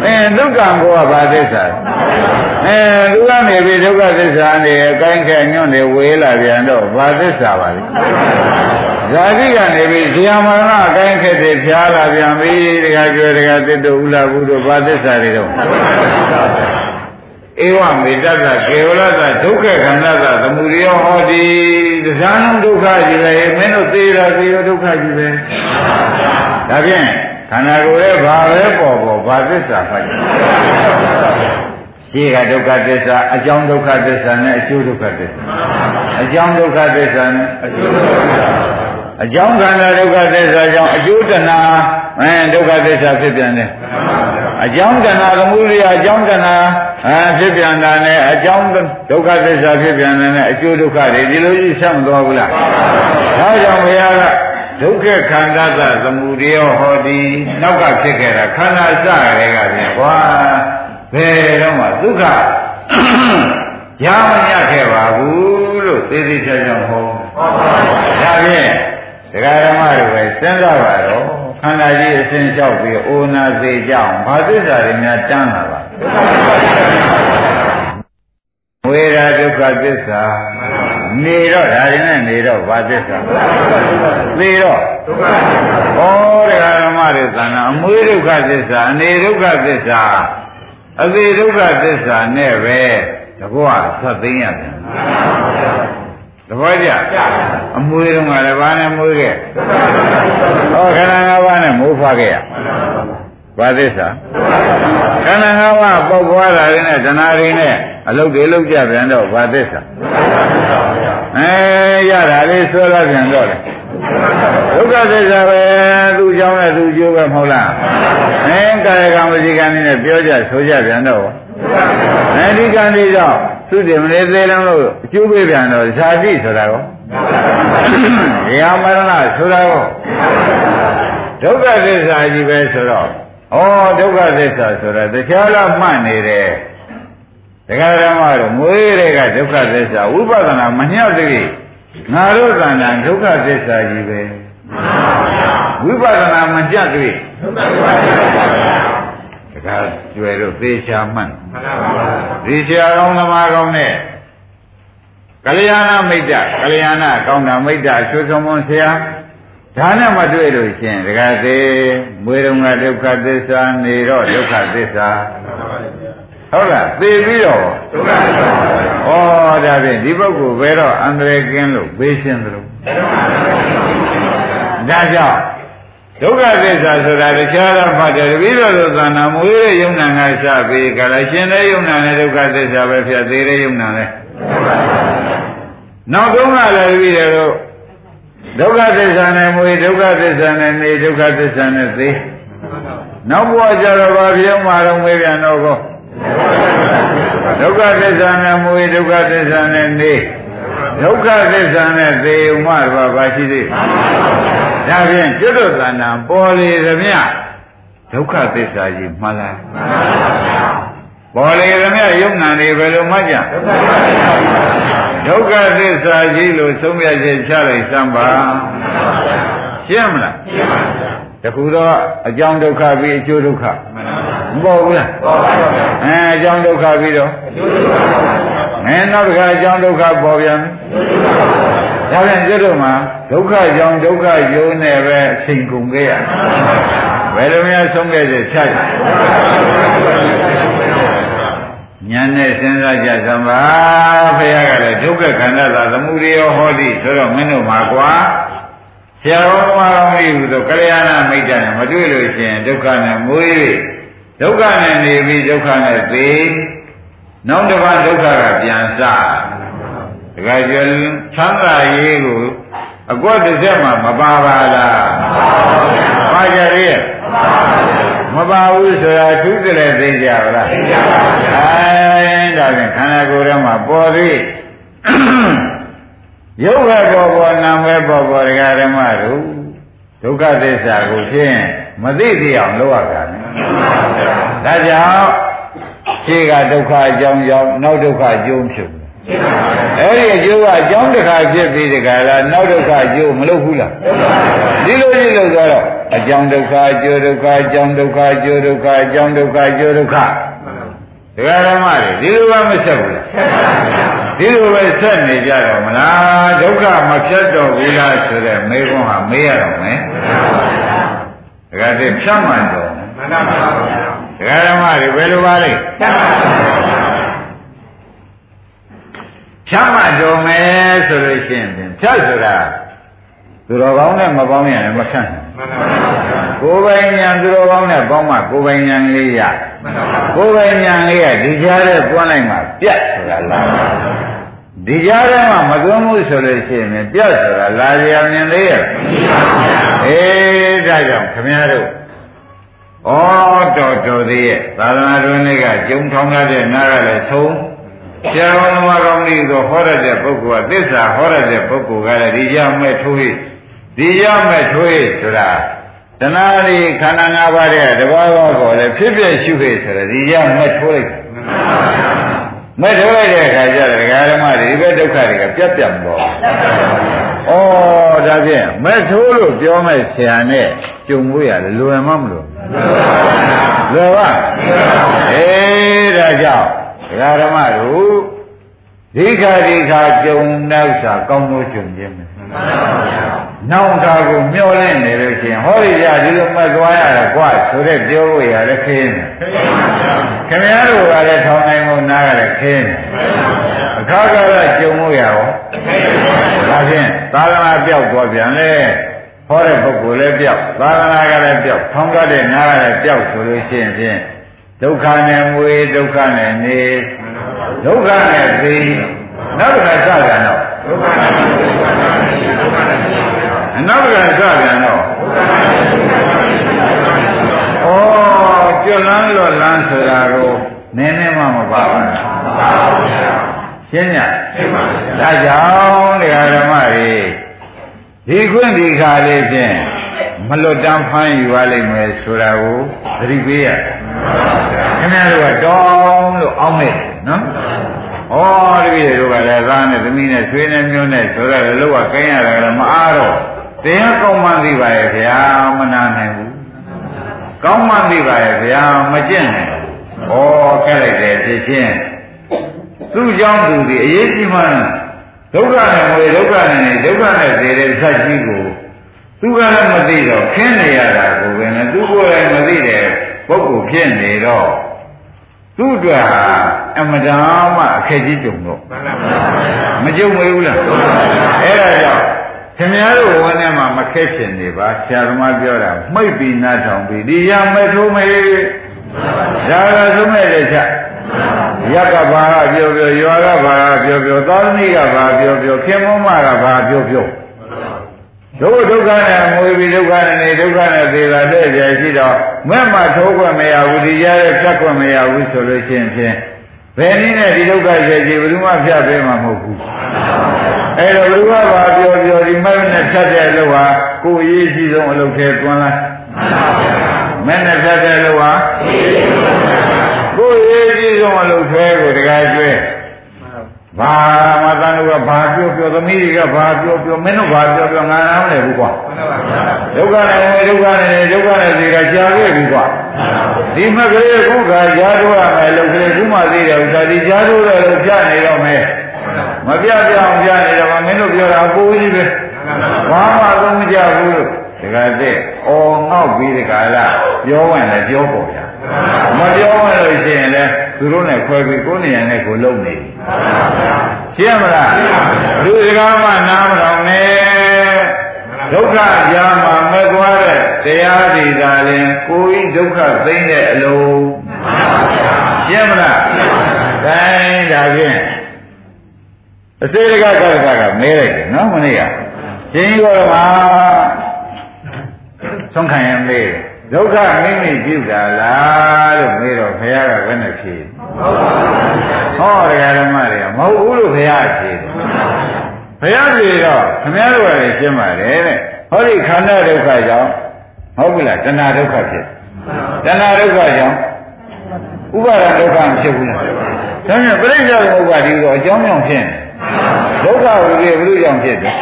အဲဒုက္ခကိုကဘာသစ္စာအဲသူကနေပြီးဒုက္ခသစ္စာနေအကိုင်းခက်ညွန့်နေဝေးလာပြန်တော့ဘာသစ္စာပါလဲဇာတိကနေပြီးဇာမရဏအကိုင်းခက်တွေဖြားလာပြန်ပြီတခါကျွဲတခါတစ်တို့ဥလာဘူးတို့ဘာသစ္စာတွေတော့ဧဝမေတ္တသကေဝလသဒုက္ခခန္ဓာသသမုဒယောဟောတိတရားလုံးဒုက္ခကြီးပဲမင်းတို့သေတာသေရောဒုက္ခကြီးပဲဒါဖြင့် ခန္ဓာကိုယ်ရဲ့ဘာပဲပေါ်ပေါ်ဘာသစ္စာဖတ်ကြရှိကဒုက္ခသစ္စာအကြောင်းဒုက္ခသစ္စာနဲ့အကျိုးဒုက္ခသစ္စာအကြောင်းဒုက္ခသစ္စာနဲ့အကျိုးဒုက္ခသစ္စာအကြောင်းခန္ဓာဒုက္ခသစ္စာကြောင့်အကျိုးတဏှာအဲဒုက္ခသစ္စာဖြစ်ပြန်တယ်အကြောင်းတဏှာသမုဒိယအကြောင်းတဏှာအဲဖြစ်ပြန်တာနဲ့အကြောင်းဒုက္ခသစ္စာဖြစ်ပြန်တယ်နဲ့အကျိုးဒုက္ခတွေဒီလိုကြီးဆက်မသွားဘူးလားဒါကြောင့်ဘုရားက ဒုက္ခခန္ဓာသသမုဒိယဟောဒီနောက်ကဖြစ်ခဲ့တာခန္ဓာစရဲကပြန်ကွာဘယ်တော့မှဒုက္ခရမညခဲ့ပါဘူးလို့သေသေးချာချာဟောဒါဖြင့်ဒကာဓမ္မတွေပဲစဉ်းစားပါတော့ခန္ဓာကြီးအစဉ်လျှောက်ပြီးအိုနာစေကြအောင်ဘာသစ္စာတွေများတန်းလာပါ ဝေရာဒုက္ခသစ္စာနေတော့ဒါရင်နဲ့နေတော့ဘာသစ္စာသေတော့ဒုက္ခဩတရားဓမ္မတွေသံဃာအမွေးဒုက္ခသစ္စာအနေဒုက္ခသစ္စာအသေးဒုက္ခသစ္စာနဲ့ပဲတဘောဆက်သိမ်းရတယ်တဘောကြအမွေးတုန်းကလည်းဘာနဲ့မွေးခဲ့ဟောခန္ဓာ၅ပါးနဲ့မိုးဖွားခဲ့ရ ဘာသစ္စာခန္ဓာ၅ပါးပေါက်ပွားတာတွေနဲ့တဏှာတွေနဲ့အလုတ်တွေလုတ်ကြပြန်တော့ဘာသစ္စာအဲရတာလေးဆွဲလာပြန်တော့လေဒုက္ခသစ္စာပဲသူ့ကြောင့်နဲ့သူ့ကျိုးပဲမဟုတ်လားအဲကာယကံဝစီကံနဲ့ပြောကြဆိုကြပြန်တော့အဲဒီကံတွေကြောင့်သူတည်မလေးသေးလုံးလို့အကျိုးပေးပြန်တော့ဇာတိဆိုတာကောရာမရဏဆိုတာကောဒုက္ခသစ္စာကြီးပဲဆိုတော့ ဩဒုက္ခသစ္စာဆိုတာတခြားလားမှတ်နေတယ်တရားဓမ္မတို့မွေးတဲ့ကဒုက္ခသစ္စာဝိပဿနာမညှော့သေးငါတို့ကံတာဒုက္ခသစ္စာကြီးပဲဝိပဿနာမကြသေးဒုက္ခသစ္စာတခါကျွယ်တို့သေချာမှန်သေချာကောင်းသမားကောင်းနဲ့ကလျာဏမိတ်တကလျာဏကောင်းတာမိတ်တအချွတ်ဆုံးမဆရာ ဒါနဲ့မတွေ့လို့ရှင်တခါသေးမွေးတုံးကဒုက္ခသစ္စာနေတော့ဒုက္ခသစ္စာဟုတ်လားသိပြီးတော့ဒုက္ခသစ္စာဩဒါဖြင့်ဒီပုဂ္ဂိုလ်ဘယ်တော့အန္တရာယ်ကင်းလို့ဘေးရှင်းသလိုဒါကြောင့်ဒုက္ခသစ္စာဆိုတာတခြားတော့မှတ်တယ်တပည့်တော်တို့သဏ္ဍာန်မွေးတဲ့ယုံနာငါစပြီးကြလားရှင်တဲ့ယုံနာနဲ့ဒုက္ခသစ္စာပဲဖြစ်သေးတဲ့ယုံနာလဲနောက်ဆုံးကလည်းတပည့်တော်တို့ ဒုက္ခသစ္စာနဲ့မွေးဒုက္ခသစ္စာနဲ့နေဒုက္ခသစ္စာနဲ့သိနောက်ဘဝကျတော့ဘာပြောင်းမှာတော့မေးပြန်တော့ကောဒုက္ခသစ္စာနဲ့မွေဒုက္ခသစ္စာနဲ့နေဒုက္ခသစ္စာနဲ့သေဥမှတော့ဘာရှိသေးဒါဖြင့်ကျွတ်တို့သဏ္ဍာန်ပေါ်လေသမျှဒုက္ခသစ္စာကြီးမှန်လားပေါ်လေသမျှယုံနာနေဘယ်လိုမှကြဒုက္ခသစ္စာကြီး လို့သုံးရချက်ချလိုက်စမ်းပါရှင်းမလားရှင်းပါဗျာတခုတော့အကြောင်းဒုက္ခပြီးအကျိုးဒုက္ခမပေါ်ဘူးလားပေါ်ပါပါအဲအကြောင်းဒုက္ခပြီးတော့အကျိုးဒုက္ခအဲနောက်တစ်ခါအကြောင်းဒုက္ခပေါ်ပြန်ဒါပြန်ကျွတ်တော့မှာဒုက္ခကြောင့်ဒုက္ခယုံနဲ့ပဲအချိန်ကုန်ခဲ့ရဘယ်လိုများဆုံးခဲ့တဲ့ဖြ တ်ညာနဲ့စဉ်းစားကြသမှာဘုရားကလည်းဒုက္ခခန္ဓာသာသမုဒယဟောတိဆိုတော့မင်းတို့မှာကွာဆရာတော်ဘာတော်ကြီးဟူသောကလျာဏမိတ်တနဲ့မတွေ့လို့ရှိရင်ဒုက္ခနဲ့မွေး၍ဒုက္ခနဲ့နေပြီးဒုက္ခနဲ့သိနောက်တစ်ပါးဒုက္ခကပြန်စတခါကျချမ်းသာရေးကိုအကွက်တစ်ဆက်မှမပါပါလားပါကြရဲ့ မပါဘူးဆိုတာသူတည်းသိကြပါလားသိကြပါဗျာအဲဒါဖြင့်ခန္ဓာကိုယ်ထဲမှာပေါ်သေးရုပ်ပဲပေါ်ပေါ်နာမ်ပဲပေါ်ပေါ်ဒကာဓမ္မတို့ဒုက္ခသစ္စာကိုဖြင့်မသိသိအောင်လုပ်ရတာနဲ့ဒါကြောင့်ရှေ့ကဒုက္ခအကြောင်းကြောင့်နောက်ဒုက္ခအကျိုးဖြစ် အဲ့ဒီအကျိုးကအကြောင်းတစ်ခါဖြစ်ပြီးတခါလားနောက်ဒုက္ခအကျိုးမလုပ်ဘူးလားဒီလိုကြီးလို့ဆိုတော့အကြောင်းဒုက္ခအကျိုးဒုက္ခအကြောင်းဒုက္ခအကျိုးဒုက္ခအကြောင်းဒုက္ခအကျိုးဒုက္ခဒကာဓမ္မတွေဒီလိုမှမဆက်ဘူးလားဒီလိုပဲဆက်နေကြတော့မလားဒုက္ခမဖြတ်တော့ဘူးလားဆိုတဲ့မေးခွန်းဟာမေးရတော့မယ်ဒကာတွေဖြတ်မှန်တော့မှန်ပါပါဒကာဓမ္မတွေဘယ်လိုပါလဲဖြတ်မှန်ပါ ဖြတ်မှတော်မယ်ဆိုလို့ရှိရင်ဖြတ်ဆိုတာသူတော်ကောင်းနဲ့မပေါင်းရင်လည်းမဖြတ်နိုင်ကိုယ်ပိုင်ဉာဏ်သူတော်ကောင်းနဲ့ပေါင်းမှကိုယ်ပိုင်ဉာဏ်လေးရကိုယ်ပိုင်ဉာဏ်လေးကဒီကြားထဲပွန်းလိုက်မှပြတ်ဆိုတာလားဒီကြားထဲမှာမသွန်းမှုဆိုလို့ရှိရင်ပြတ်ဆိုတာလာရမြင်သေးရဲ့အေးဒါကြောင့်ခမည်းတော်ဩတော်တော်သေးရဲ့သာသနာ့တွင်တွေကကျုံထောင်းရတဲ့နားကလည်းသုံး ဆရာတော်မကောင်းကြီးကိုဟောရတဲ့ပုဂ္ဂိုလ်ကသစ္စာဟောရတဲ့ပုဂ္ဂိုလ်ကလည်းဒီရမဲ့ထိုးဟိဒီရမဲ့ထိုးဟိဆိုတာတဏှာဒီခန္ဓာ၅ပါးတဲ့တဘာဝကိုလည်းဖြစ်ဖြစ်ရှုဟိဆိုတဲ့ဒီရမဲ့ထိုးလိုက်မဲ့ထိုးလိုက်တဲ့အခါကျတော့ဒကာဓမ္မတွေဒီဘက်ဒုက္ခတွေကပြတ်ပြတ်မပေါ်ဩဒါဖြင့်မဲ့ထိုးလို့ပြောမဲ့ဆရာနဲ့ကြုံလို့ရတယ်လွယ်မှမလို့လွယ်ပါအေးဒါကြောင့် ဒကာဓမ္မတို့ဒီခါဒီခါကြုံနောက်စာကောင်းလို့ကြုံခြင်းပဲနောက်တာကိုမျောလင့်နေလို့ချင်းဟောရရဒီလိုမှတ်သွားရတာကွာဆိုတဲ့ပြောလို့ရတယ်ခင်းခင်ဗျားတို့ကလည်းထောင်းနိုင်မှုနားကလည်းခင်းအခါကလည်းကြုံလို့ရရောဒါဖြင့်သာသနာပြောက်သွားပြန်လေဟောတဲ့ပုဂ္ဂိုလ်လည်းပြောက်သာသနာကလည်းပြောက်ထောင်းတတ်တဲ့နားကလည်းပြောက်ဆိုလို့ရှိရင်ဖြင့် ဒုက္ခနဲ့မွေဒုက္ခနဲ့နေဒုက္ခနဲ့သိနောက်တစ်ခါစပြန်တော့ဒုက္ခနဲ့သိဒုက္ခနဲ့နေဒုက္ခနဲ့သိနောက်တစ်ခါစပြန်တော့ဩကျွလန်းလွတ်လန်းဆိုတာကိုနည်းနည်းမှမပါဘူးရှင်းညရှင်းပါဗျာဒါကြောင့်တရားဓမ္မတွေဒီခွင့်ဒီခါလေးဖြင့် မလွတ်တမ်းဖမ်းယူရလိမ့်မယ်ဆိုတာကိုသတိပေးရတယ်ခင်ဗျားတို့ကတောင်းလို့အောင်းမဲ့နော်ဩတပည့်တို့ကလည်းသားနဲ့သမီးနဲ့ဆွေးနဲ့မျိုးနဲ့ဆိုတော့လောကကိုင်းရတယ်လည်းမအားတော့တရားကောင်းမှသိပါရဲ့ဗျာမနာနိုင်ဘူးကောင်းမှသိပါရဲ့ဗျာမကျင့်နိုင်ဘူးဩခက်လိုက်တယ်ဖြစ်ချင်းသူ့ကြောင့်သူဒီအရေးကြီးမှဒုက္ခနဲ့ငွေဒုက္ခနဲ့ဒုက္ခနဲ့သေတဲ့ဆက်ကြီးကို သူကလည်းမသိတော့ခင်းနေရတာကိုပဲနဲ့သူကိုယ်လည်းမသိတဲ့ပုဂ္ဂိုလ်ဖြစ်နေတော့သူ့အတွက်ဟာအမတန်မှအခက်ကြီးကြုံတော့မကြုံမေဘူးလားအဲ့ဒါကြောင့်ခင်ဗျားတို့ဝန်းထဲမှာမခက်ရှင်နေပါဆရာသမားပြောတာမှိတ်ပြီးနားထောင်ပြီးဒီရမဲ့ထိုးမေဒါကသုံးမဲ့တဲ့ချက်ရက်ကဘာကပြောပြောရွာကဘာကပြောပြောသာသမီကဘာပြောပြောခင်မမကဘာပြောပြော ဒုက္ခဒုက္ခနဲ့ငွေပြီးဒုက္ခနဲ့နေဒုက္ခနဲ့သေတာတဲ့ကြရှိတော့မဲ့မှထိုးခွင့်မရဘူးဒီကြားရဲ့ဖြတ်ခွင့်မရဘူးဆိုလို့ရှိရင်ဖြင့်ဘယ်နည်းနဲ့ဒီဒုက္ခရဲ့ကြီးဘယ်သူမှဖြတ်ပေးမှာမဟုတ်ဘူးအဲ့တော့ဘယ်သူကဘာပြောပြောဒီမဲ့နဲ့ဖြတ်တဲ့အလုပ်ဟာကိုယ်အရေးကြီးဆုံးအလုပ်ထဲတွန်းလိုက်မဲ့နဲ့ဖြတ်တဲ့အလုပ်ဟာကိုယ်အရေးကြီးဆုံးအလုပ်ထဲကိုတကယ်ကျွဲ ဘာမတန်လို့ကဘာပြောပြောသမီးတွေကဘာပြောပြောမင်းတို့ဘာပြောပြောငါနားမလဲဘူးကွာဒုက္ခနဲ့ဝေဒုက္ခနဲ့ဒုက္ခနဲ့သေတာကြာခဲ့ပြီကွာဒီမကလေးခုခါကြားတော့ရမယ်လို့ကလေးခုမှသိတယ်ဥစ္စာဒီကြားတော့လည်းပြနေတော့မယ်မပြပြအောင်ပြနေတော့မင်းတို့ပြောတာကိုကြီးပဲဘာမှသုံးမကြဘူးလို့တခါတည်းအော်ငေါက်ပြီးဒီကလာပြောဝင်လည်းပြောပေါ်ဗျာ မပြောဝင်လို့ရှိရင်လည်းသူတို့နဲ့ခွဲပြီးကိုယ်နေရနဲ့ကိုလုံနေရှင်းမလားလူစကားမှနားမတော်နဲ့ဒုက္ခကြားမှာမသွားတဲ့တရားတွေသာလင်ကိုယ်ဤဒုက္ခသိမ့်တဲ့အလုံးရှင်းမလားဒါဒါဖြင့်အစေတကကကကမဲလိုက်တယ်နော်မနေ့ကရှင်ကြီးတော်မှာဆုံးခံရမေး ဒုက္ခမိမိပြုတာလားလို့မေးတော့ဘုရားကဘယ်နဲ့ဖြေဟောတရားဓမ္မတွေကမဟုတ်ဘူးလို့ဘုရားဖြေတယ်ဘုရားဖြေတော့ခင်ဗျားတို့ကလည်းရှင်းပါတယ်တဲ့ဟောဒီခန္ဓာဒုက္ခကြောင့်ဟုတ်ပြီလားတဏှာဒုက္ခဖြစ်တဏှာဒုက္ခကြောင့်ဥပါဒဒုက္ခမဖြစ်ဘူးလားဒါနဲ့ပြိဿဘုရားဒီတော့အကြောင်းကြောင့်ဖြစ်ဒုက္ခဝိရိယဘုရားကြောင့်ဖြစ်တယ်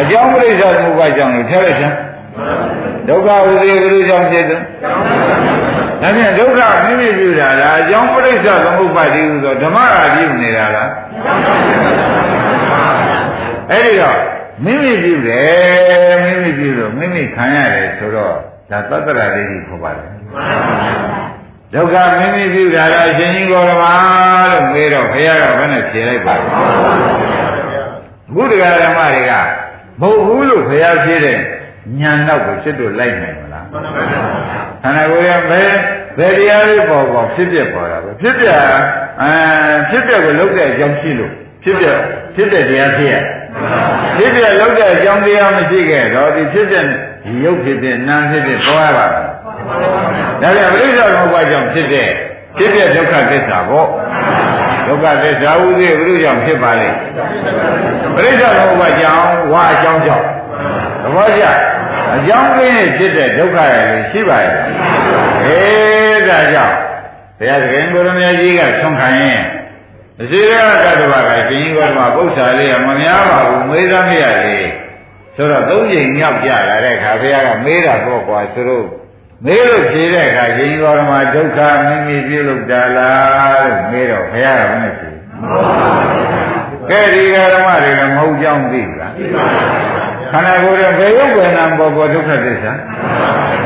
အကြောင်းပြိဿဘုရားကြောင့်လို့ထည့်လိုက်ချင် ဒုက္ခဝိသေဘုရားကြောင့်ဖြစ်တယ်။ဒါဖြင့်ဒုက္ခမိမိပြုတာလားအကြောင်းပရိစ္ဆသမုပ္ပါဒိဟုဆိုဓမ္မရာပြုနေတာလား။အဲ့ဒီတော့မိမိပြုတယ်မိမိပြုလို့မိမိခံရတယ်ဆိုတော့ဒါသတ္တရာလေးကြီးခေါ်ပါတယ်။ဒုက္ခမိမိပြုတာလားရှင်ကြီးကောရမလို့မေးတော့ဘုရားကဘယ်နဲ့ဖြေလိုက်ပါလဲ။ဘုရားဓမ္မတွေကမဟုတ်ဘူးလို့ဘုရားဖြေတယ် ညာနောက်ကိုစစ်တို့လိုက်နိုင်မလားခန္ဓာကိုယ်ရဲ့ဘယ်ဘယ်တရားလေးပေါ်ပေါ်ဖြစ်ပြပေါ်တာပဲဖြစ်ပြအဲဖြစ်ပြကိုလောက်တဲ့အကြောင်းရှိလို့ဖြစ်ပြဖြစ်တဲ့တရားဖြစ်ရဖြစ်ပြလောက်တဲ့အကြောင်းတရားမရှိခဲ့တော့ဒီဖြစ်တဲ့ဒီရုပ်ဖြစ်တဲ့နာမ်ဖြစ်တဲ့ပေါ်ရပါဒါပြန်ပြိဿဘုရားကြောင့်ဖြစ်တဲ့ဖြစ်တဲ့ဒုက္ခသစ္စာပေါ့ဒုက္ခသစ္စာဥသိဘုရားကြောင့်ဖြစ်ပါလေပြိဿဘုရားကြောင့်ဝါအကြောင်းကြောင့်သဘောကျ အကြောင်းကင်းဖြစ်တဲ့ဒုက္ခရယ်ရှိပါရဲ့အေးဒါကြောင့်ဘုရားသခင်ကိုရမကြီးကဆွမ်းခံရင်အစီရကတ္တဝကရှင်ကြီးကမှပု္ပ္ပာလေးကမများပါဘူးမေးသားမရလေဆိုတော့သုံးချိန်မြောက်ကြလာတဲ့အခါဘုရားကမေးတာပေါ့ကွာဆိုတော့မေးလို့ဖြေတဲ့အခါရှင်ကြီးကမှဒုက္ခမိမိပြုလုပ်တာလားလို့မေးတော့ဘုရားကဘယ်နဲ့ဖြေကဲဒီကဓမ္မတွေကမဟုတ်ကြောင်းသိလားသိပါပါခ န္ဓာကိုယ်ရဲ့ဘယ်ရုပ်ဝေဒနာပေါ်ပေါ်ဒုက္ခသစ္စာ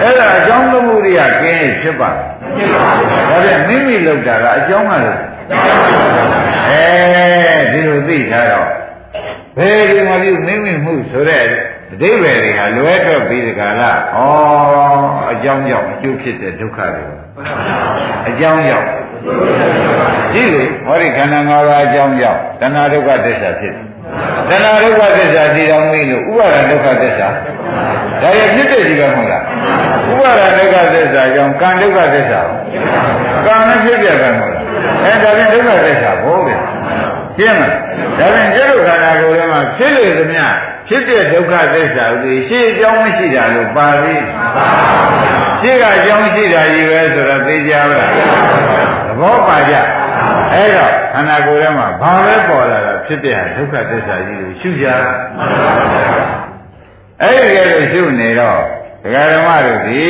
အဲ့ဒါအကြောင်းသမှုရိယကင်းဖြစ်ပါဒါပြန်မိမိလောက်တာကအကြောင်းကလို့အဲဒီလိုသိထားတော့ဘယ်ဒီမှာပြုမိမိမှုဆိုတဲ့အဓိပ္ပာယ်တွေဟာလွဲတော့ပြီးဒီကလာဩအကြောင်းကြောင့်အကျိုးဖြစ်တဲ့ဒုက္ခတွေအကြောင်းကြောင့်ကြည့်လေဟောဒီခန္ဓာ၅ပါးအကြောင်းကြောင့်တဏှာဒုက္ခသစ္စာဖြစ်တယ် တဏှာဒုက္ခသစ္စာဒီတော်မင်းလို့ဥပါဒဒုက္ခသစ္စာဒါရဖြစ်တဲ့ဒီကမဟုတ်လားဥပါဒဒုက္ခသစ္စာကြောင့်ကံဒုက္ခသစ္စာကံနဲ့ဖြစ်ပြကံမဟုတ်လားအဲဒါဖြင့်ဒုက္ခသစ္စာဘိုးပဲရှင်းမလားဒါဖြင့်ကျုပ်ခန္ဓာကိုယ်ထဲမှာဖြစ်လေသမျှဖြစ်တဲ့ဒုက္ခသစ္စာကိုရှေ့အကြောင်းမရှိတာလို့ပါပြီရှေ့ကအကြောင်းရှိတာကြီးပဲဆိုတော့သိကြပါလားသဘောပါကြ အဲ့တော့ခန္ဓာကိုယ်ထဲမှာဘာပဲပေါ်လာတာဖြစ်တဲ့ဒုက္ခသစ္စာကြီးကိုရှုကြအဲ့ဒီကဲလို့ရှုနေတော့ဒကာဓမ္မတို့ဒီ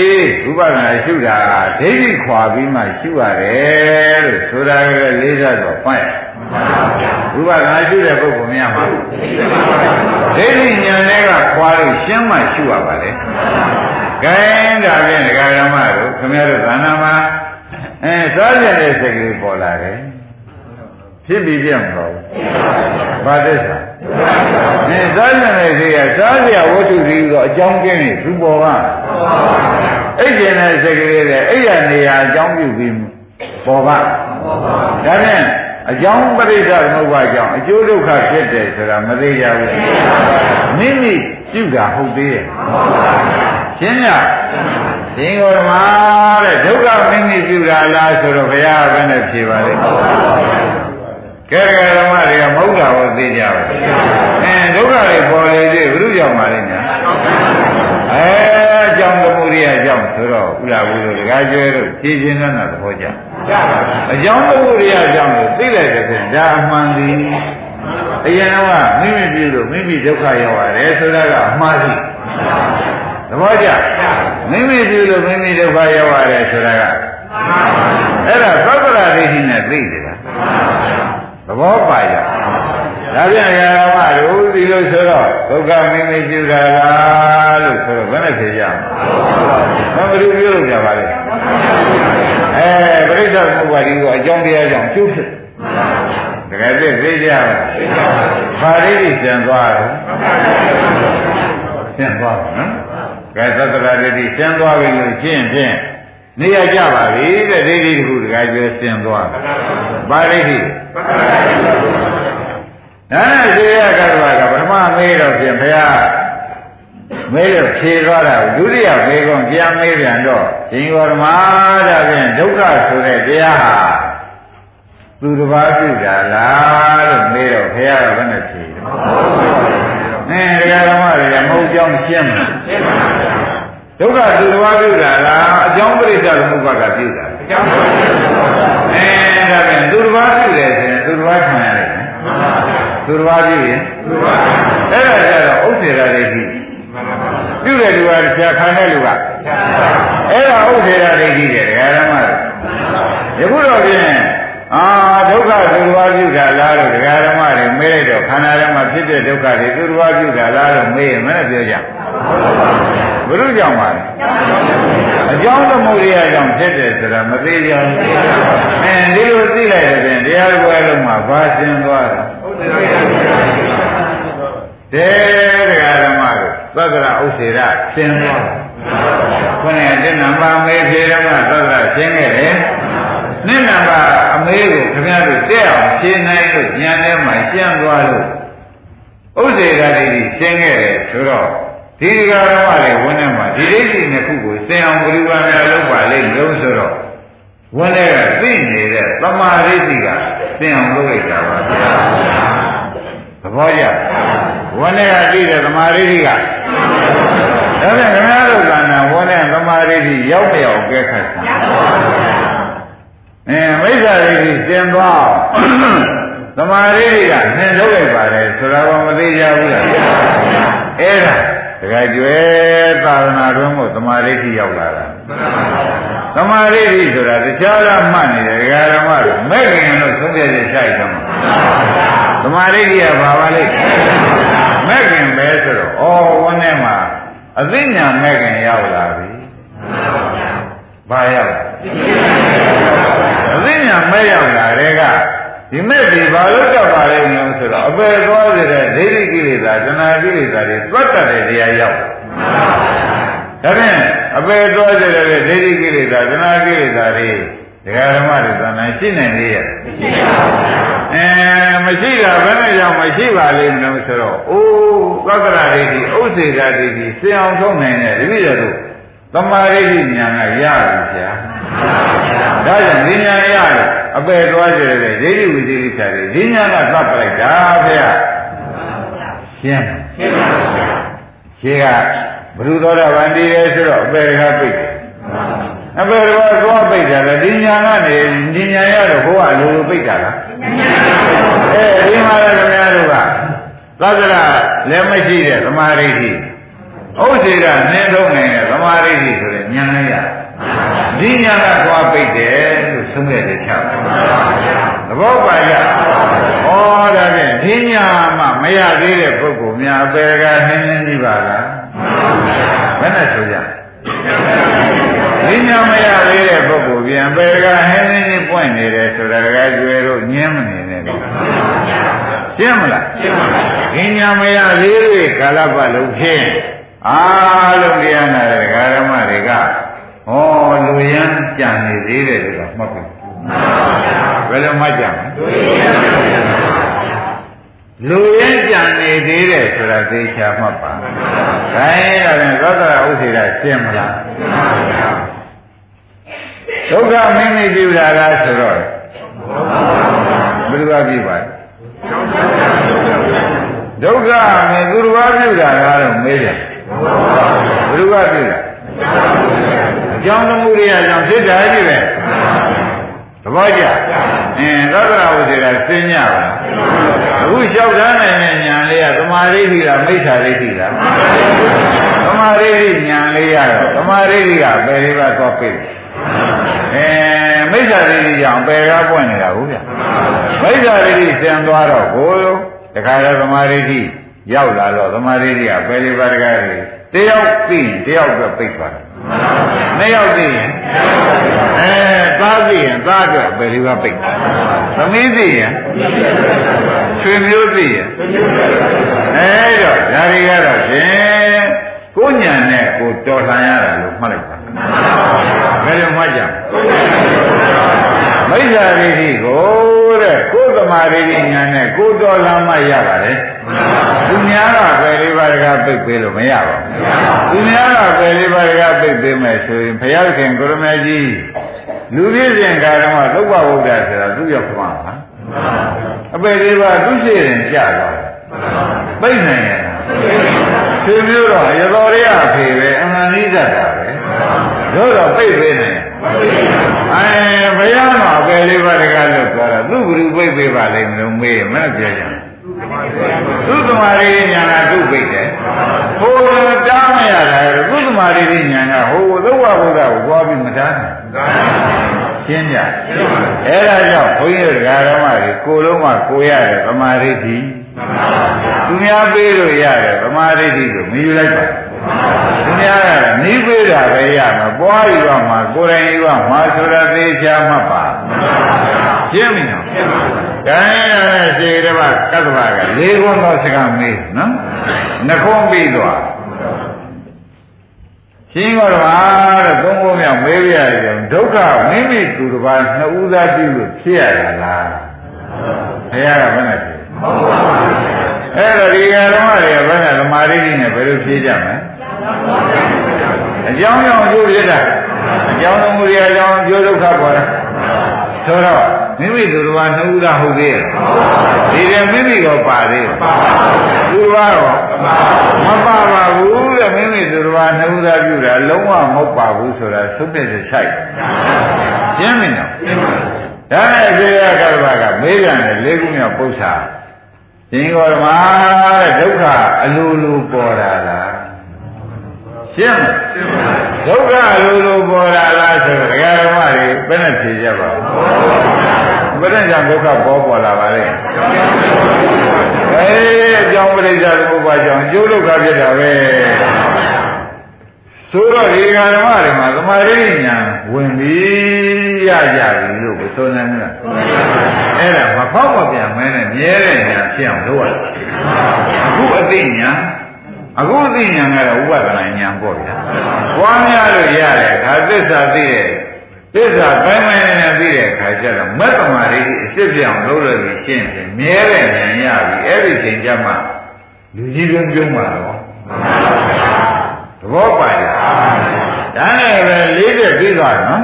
ဥပဒနာရှုတာဒိဋ္ဌိခွာပြီးမှရှုရတယ်လို့ဆိုတာကလေးစားတော့ဖတ်ရဥပဒနာရှုတဲ့ပုဂ္ဂိုလ်များမှာဒိဋ္ဌိဉာဏ်တွေကခွာလို့ရှင်းမှရှုရပါလေ။ဂိုင်းဒါဖြင့်ဒကာဓမ္မတို့ခင်ဗျားတို့သာနာမှာ အဲစားရတဲ့စိတ်ကလေးပေါ်လာတယ်ဖြစ်ပြီးပြတ်မလို့ဘာသစ္စာအဲစားရတဲ့စိတ်ကစားရဝတ္ထုတွေတော့အကြောင်းကျင်းနေသူပေါ်ကအဲ့ကျင်တဲ့စိတ်ကလေးတဲ့အဲ့ရနေရာအကြောင်းပြုပြီးပေါ်ပါဒါနဲ့အကြောင်းပရိစ္ဆေသမုပ္ပါကြောင့်အကျိုးဒုက္ခဖြစ်တယ်ဆိုတာမသေးကြဘူးမိမိပြုတာဟုတ်သေးရဲ့ရှင်းရ ရှင်ကိုဓမ္မတဲ့ဒုက္ခမိမိပြုတာလားဆိုတော့ဘုရားကဘယ်နဲ့ဖြေပါလိမ့်ကဲကဲဓမ္မတွေကမဟုတ်တာကိုသိကြပါအဲဒုက္ခတွေပေါ်လေသေးဘုရုကြောင့်ပါလိမ့်ညာအဲအကြောင်းသမုဒိယအကြောင်းဆိုတော့ဥလာဘူးတို့တကားကျွဲတို့ဖြည့်ခြင်းနဲ့သဘောကျအကြောင်းသမုဒိယအကြောင်းကိုသိလိုက်တဲ့ဖြင့်ဒါအမှန်ဒီအရင်ကမိမိပြုလို့မိမိဒုက္ခရောက်ရတယ်ဆိုတာကအမှားရှိ သဘောကျမိမိပြုလို့မိမိဒုက္ခရောက်ရတယ်ဆိုတာကအဲ့ဒါသောတရာဒိဋ္ဌိနဲ့သိတယ်လားသဘောပါကြဒါပြန်ရမတို့ဒီလိုဆိုတော့ဒုက္ခမိမိပြုတာလားလို့ဆိုတော့ဘယ်နဲ့ဖြေကြမလဲဘယ်လိုပြုလို့ကြပါလဲအဲပရိစ္ဆေသမုပ္ပါဒိကိုအကြောင်းတရားကြောင့်ကျုပ်ဖြစ်တကယ်သိသိကြပါဘာလေးကြီးကျန်သွားတော့ရှင်းသွားပါနော် ကဲသတ္တရာဒိဋ္ဌိရှင်းသွားပြီလို့ရှင်းဖြင့်နေရကြပါပြီတဲ့ဒိဋ္ဌိတခုတခါကျွဲရှင်းသွားပါဒိဋ္ဌိဒါနဲ့ရှိရကတ္တဝါကပထမမေးတော့ဖြင့်ဘုရားမေးလို့ဖြေသွားတာဒုတိယမေးကုန်ပြန်မေးပြန်တော့ရှင်ဂေါရမဒါဖြင့်ဒုက္ခဆိုတဲ့တရားဟာသူတစ်ပါးပြုတာလားလို့မေးတော့ဘုရားကဘယ်နဲ့ဖြေတယ်။ အဲတရားဓမ္မတွေကမဟုတ်ကြောင်းရှင်းမှာရှင်းပါဗျာဒုက္ခသူတစ်ပါးပြုတာလားအကြောင်းပရိစ္ဆေသမုပ္ပါကပြုတာအကြောင်းအဲဒါဖြင့်သူတစ်ပါးပြုတယ်ဆိုရင်သူတစ်ပါးခံရတယ်သူတစ်ပါးပြုရင်သူတစ်ပါးအဲ့ဒါကြတော့ဥစ္စေရာဒိဋ္ဌိပြုတဲ့လူကဆရာခံတဲ့လူကအဲ့ဒါဥစ္စေရာဒိဋ္ဌိတဲ့ဒကာဓမ္မတွေယခုတော့ဖြင့် အာဒုက္ခသူတစ်ပါးပြုတာလားလို့ဒကာဓမ္မတွေမေးလိုက်တော့ခန္ဓာထဲမှာဖြစ်တဲ့ဒုက္ခတွေသူတစ်ပါးပြုတာလားလို့မေးရင်မနဲ့ပြောကြဘုရုကြောင့်ပါလဲအကြောင်းသမုဒိယကြောင့်ဖြစ်တယ်ဆိုတာမသိကြဘူးအဲဒီလိုသိလိုက်တဲ့ပြင်တရားပွဲလုံးမှာဘာရှင်းသွားတာတဲတရားဓမ္မတို့သက္ကရာဥစ္စေရရှင်းသွားခொနဲ့တဏ္ဍပါမေဖြေရမသက္ကရာရှင်းခဲ့တယ် နိဏပါအမေးကိုခင်ဗျားတို့တဲ့အောင်ရှင်းနိုင်လို့ဉာဏ်ထဲမှာရှင်းသွားလို့ဥစ္စေရဒိဋ္ဌိရှင်းခဲ့တယ်ဆိုတော့ဒီဒီကရမတွေဝန်းထဲမှာဒီဒိဋ္ဌိနှစ်ခုကိုသင်အောင်ဘယ်လိုပါများလုပ်ပါလိမ့်လို့ဆိုတော့ဝန်းထဲကသိနေတဲ့သမာဓိဋ္ဌိကသင်အောင်လုပ်လိုက်တာပါဗျာသဘောကျဝန်းထဲကသိတဲ့သမာဓိဋ္ဌိကဒါဖြင့်ခင်ဗျားတို့ကနာဝန်းထဲသမာဓိဋ္ဌိရောက်မရောက်ကဲခတ်တာ အဲမိစ္ဆာဒိဋ္ဌိသင်သွားသမာဓိဋ္ဌိကနှင်ထုတ်လိုက်ပါတယ်ဆိုတာကမသိကြဘူးလားအဲ့ဒါတခါကျွဲသာသနာတော်မို့သမာဓိဋ္ဌိရောက်လာတာသမာဓိဋ္ဌိဆိုတာတခြားလားမှတ်နေတယ်ဒကာဓမ္မတို့မဲ့ခင်လို့သုံးပြချက်ရှိတယ်မှာသမာဓိဋ္ဌိကဘာပါလိမ့်မဲ့ခင်ပဲဆိုတော့ဩဝန်းထဲမှာအသိဉာဏ်မဲ့ခင်ရောက်လာပြီ ဘာရောက်အသိဉာဏ်မဲ့ရောက်လာတဲ့ကဒီမဲ့ဒီဘာလို့တော့ပါလဲညောဆိုတော့အပေသွားစေတဲ့ဒိဋ္ဌိကိလေသာတဏှာကိလေသာတွေသတ်တတ်တဲ့တရားရောက်ဒါဖြင့်အပေသွားစေတဲ့ဒိဋ္ဌိကိလေသာတဏှာကိလေသာတွေဒကာဓမ္မတွေသံဃာရှိနိုင်လေရဲ့မရှိပါဘူးအဲမရှိတာဘယ်နဲ့ကြောင့်မရှိပါလိမ့်မလို့ဆိုတော့အိုးသက္ကရာဒိဋ္ဌိဥစ္စေကဒိဋ္ဌိစင်အောင်ထုံးနိုင်တဲ့ဒီလိုတို့ သမာဓိဋ္ဌိဉာဏ်ကရပြီဗျာဒါကြောင့်ဉာဏ်ရတယ်အပယ်သွားကြတယ်ဒိဋ္ဌိဝိသေကိစ္စတွေဒီညာကသတ်ပလိုက်တာဖေရရှင်းရှင်းပါဗျာရှင်းကဘုရုသောတာပန်တည်တယ်ဆိုတော့အပယ်ကပိတ်တယ်အပယ်ကသွားပိတ်တယ်လေဒီညာကနေဒီညာရတော့ဘုရားလိုလိုပိတ်တာလားအဲဒီမှာလည်းခင်ဗျားတို့ကသက္ကရာလည်းမရှိတဲ့သမာဓိဋ္ဌိ ဥစ္စေကနှင်းသုံးနေတဲ့သမာဓိဋ္ဌိဆိုတဲ့ဉာဏ်လည်းရဒီညာကသွားပိတ်တယ်လို့သုံးခဲ့တယ်ချောက်သဘောပါကြဩဒါဖြင့်ဒီညာမှမရသေးတဲ့ပုဂ္ဂိုလ်များအပေကနှင်းနှင်းကြီးပါလားဘယ်နဲ့ဆိုကြဒီညာမရသေးတဲ့ပုဂ္ဂိုလ်ပြန်ပေကဟင်းနှင်းကြီးပွင့်နေတယ်ဆိုတာကကျွဲတို့ညင်းမနေနဲ့ရှင်းမလားရှင်းပါပါဒီညာမရသေးတဲ့ကာလပတ်လုံးဖြင့် အားလုံးတရားနာတဲ့ဓမ္မတွေကဩလူရန်ကြံနေသေးတယ်လို့မှတ်ပြီဘယ်လိုမှတ်ကြမလဲလူရင်းကြံနေသေးတယ်ဆိုတာသိချာမှတ်ပါ။ဒါရင်လည်းသောတာဥစ္စေတာရှင်းမလား။ဒုက္ခမင်းမိပြုတာလားဆိုတော့ဘယ်လိုပါပြီပါဒုက္ခမင်းသူတော်ဘာပြုတာလားတော့မေးတယ် ဘယ်လိုပါပြုတာအကြောင်းသမှုရိယကြောင့်ဖြစ်တာကြီးပဲသဘောကျအင်းသောတာဥစ္စေတာသိညပါအခုလျှောက်ထားနိုင်တဲ့ဉာဏ်လေးကသမာဓိဋ္ဌိလားမိစ္ဆာဒိဋ္ဌိလားသမာဓိဋ္ဌိဉာဏ်လေးရတော့သမာဓိဋ္ဌိကဘယ်လေးပါသွားပြီအဲမိစ္ဆာဒိဋ္ဌိကြောင့်ပယ်ကားပွင့်နေတာဟုတ်ဗျမိစ္ဆာဒိဋ္ဌိဆံသွားတော့ကိုယ်တခါတော့သမာဓိဋ္ဌိ ရောက်လာတော့သမာဓိဋ္ဌိကပယ်လေးပါတကားတွေတယောက်ပြီးတယောက်တော့ပြိတ်သွားတယ်နှစ်ယောက်သိရင်အဲသားသိရင်သားအတွက်ပယ်လေးပါပြိတ်သမီးသိရင်ဆွေမျိုးသိရင်အဲတော့ဒါတွေကတော့ဖြင့်ကိုယ်ညာနဲ့ကိုတော်လှန်ရတာလို့မှတ်လိုက်ပါဘယ်လိုမှတ်ကြ မိစ္ဆာဒိဋ္ဌိကိုတဲ့ကိုယ်သမာဓိဋ္ဌိညာနဲ့ကိုတော်လှန်မှရပါတယ်သူများကပယ်လေးပါးတကားပိတ်ပေးလို့မရပါဘူးသူများကပယ်လေးပါးတကားပိတ်ပေးမယ်ဆိုရင်ဘုရားခင်ကိုရမကြီးလူပြည့်စဉ်ကာရမသုဘဝုဒ္ဒဆိုတာသူရောက်မှာပါအပယ်လေးပါးသူရှိရင်ကြာတော့ပိတ်နိုင်ရတာသူမျိုးတော့ရတော်ရအဖေပဲအမှန်ကြီးတတ်တာပဲတို့တော့ပိတ်ပေးနိုင်အဲဘုရားမှာအပ ယ်လေးပါးတကားလွတ်သွားတာသူ့ဘုရုပိတ်ပေးပါလိမ့်မလို့မေးမနဲ့ပြောကြသူ့သမာဓိညာကသူ့ပိတ်တယ်ဟိုတားမရတာသူ့သမာဓိညာကဟိုသုဝဘုရားကိုသွားပြီးမတားနိုင်ရှင်းကြအဲ့ဒါကြောင့်ဘုန်းကြီးတို့ဓမ္မတွေကိုယ်လုံးကကိုရတဲ့သမာဓိတိသူများပေးလို့ရတယ်သမာဓိတိကိုမယူလိုက်ပါ သူများကနီးပေးတာပဲရမှာပွားယူရမှာကိုယ်တိုင်ယူရမှာဆိုတာသိချာမှတ်ပါရှင်းပြီနော်ဒါနဲ့လည်းစေတမကတ္တဗကလေးခွန်းသောစကားမေးနော်နှခုံးပြီးသွားရှင်းတော်ပါတဲ့သုံးခုမြောက်မေးပြရတယ်ဒုက္ခမိမိသူတစ်ပါးနှစ်ဦးသားပြုလို့ဖြစ်ရတာလားဘုရားကဘယ်နဲ့ဖြစ်အဲ့တော့ဒီကဓမ္မတွေကဘယ်နဲ့သမာဓိနဲ့ဘယ်လိုဖြေကြမလဲ အကြောင်းကြောင့်ကျိုးဖြစ်တာအကြောင်းမှုတွေအကြောင်းကျိုးဒုက္ခပေါ်တာဆိုတော့မိမိသူတော်ဘာနှစ်ဦးသားဟုတ်သေးရဲ့ဒီတယ်မိမိရောပါသေးတယ်သူတော်ဘာရောမပါပါဘူးတဲ့မိမိသူတော်ဘာနှစ်ဦးသားပြုတာလုံးဝမဟုတ်ပါဘူးဆိုတာသုတ်တဲ့ဆိုင်ရှင်းပြီနော်ဒါနဲ့အသေးရကတ္တဗကမေးပြန်တယ်လေးခုမြောက်ပု္ပ္ပာရှင်ကောဓမာတဲ့ဒုက္ခအလိုလိုပေါ်တာလား ရှင်းမဒုက္ခအလိုလိုပေါ်တာလားဆိုတော့ဒကာဓမ္မတွေဘယ်နဲ့ဖြေကြပါ့ဘယ်နဲ့ကြောင့်ဒုက္ခပေါ်ပေါ်လာပါလဲအေးအကြောင်းပရိစ္ဆေသမုပ္ပါကြောင့်အကျိုးဒုက္ခဖြစ်တာပဲဆိုတော့ဒီဃာဓမ္မတွေမှာသမာဓိဉာဏ်ဝင်ပြီးရကြပြီလို့ဆိုနေတယ်အဲ့ဒါမဖောက်မပြန်မဲနဲ့မြဲတဲ့ဉာဏ်ဖြစ်အောင်လုပ်ရတယ်အခုအသိဉာဏ် အခုအသိဉာဏ်ကတော့ဥပဒနာဉာဏ်ပေါ့ဗျာပွားများလို့ရတယ်ခါသစ္စာသိတဲ့သစ္စာပိုင်းပိုင်းနဲ့သိတဲ့ခါကျတော့မက်သမာဓိအစ်စ်ပြောင်းလုပ်လို့ရှင်းတယ်မြဲတဲ့ဉာဏ်ရပြီအဲ့ဒီချိန်ကျမှလူကြီးပြုံးပြုံးမှာတော့သဘောပါလားဒါနဲ့ပဲလေးချက်ပြီးသွားတယ်နော်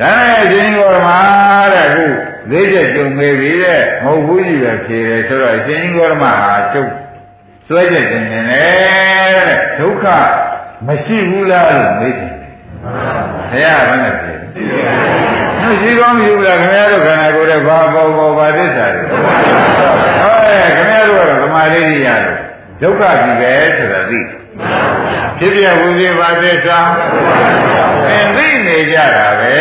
ဒါနဲ့ရှင်ဘောရမတဲ့ခုလေးချက်ကြုံနေပြီတဲ့မဟုတ်ဘူးကြီးပဲဖြေတယ်ဆိုတော့ရှင်ဘောရမဟာချုပ် စွဲချက်တင်နေတယ်တဲ့ဒုက္ခမရှိဘူးလားလို့မေးတယ်ဘုရားကလည်းဖြေတယ်မရှိကောင်းမရှိဘူးလားခင်ဗျားတို့ခန္ဓာကိုယ်ရဲ့ဘာပေါ်ပေါ်ဘာသစ္စာတွေဟောခင်ဗျားတို့ကတော့သမာဓိရတယ်ဒုက္ခကြီးပဲဆိုတာသိဖြစ်ပြဝိသေဘာသစ္စာသင်သိနေကြတာပဲ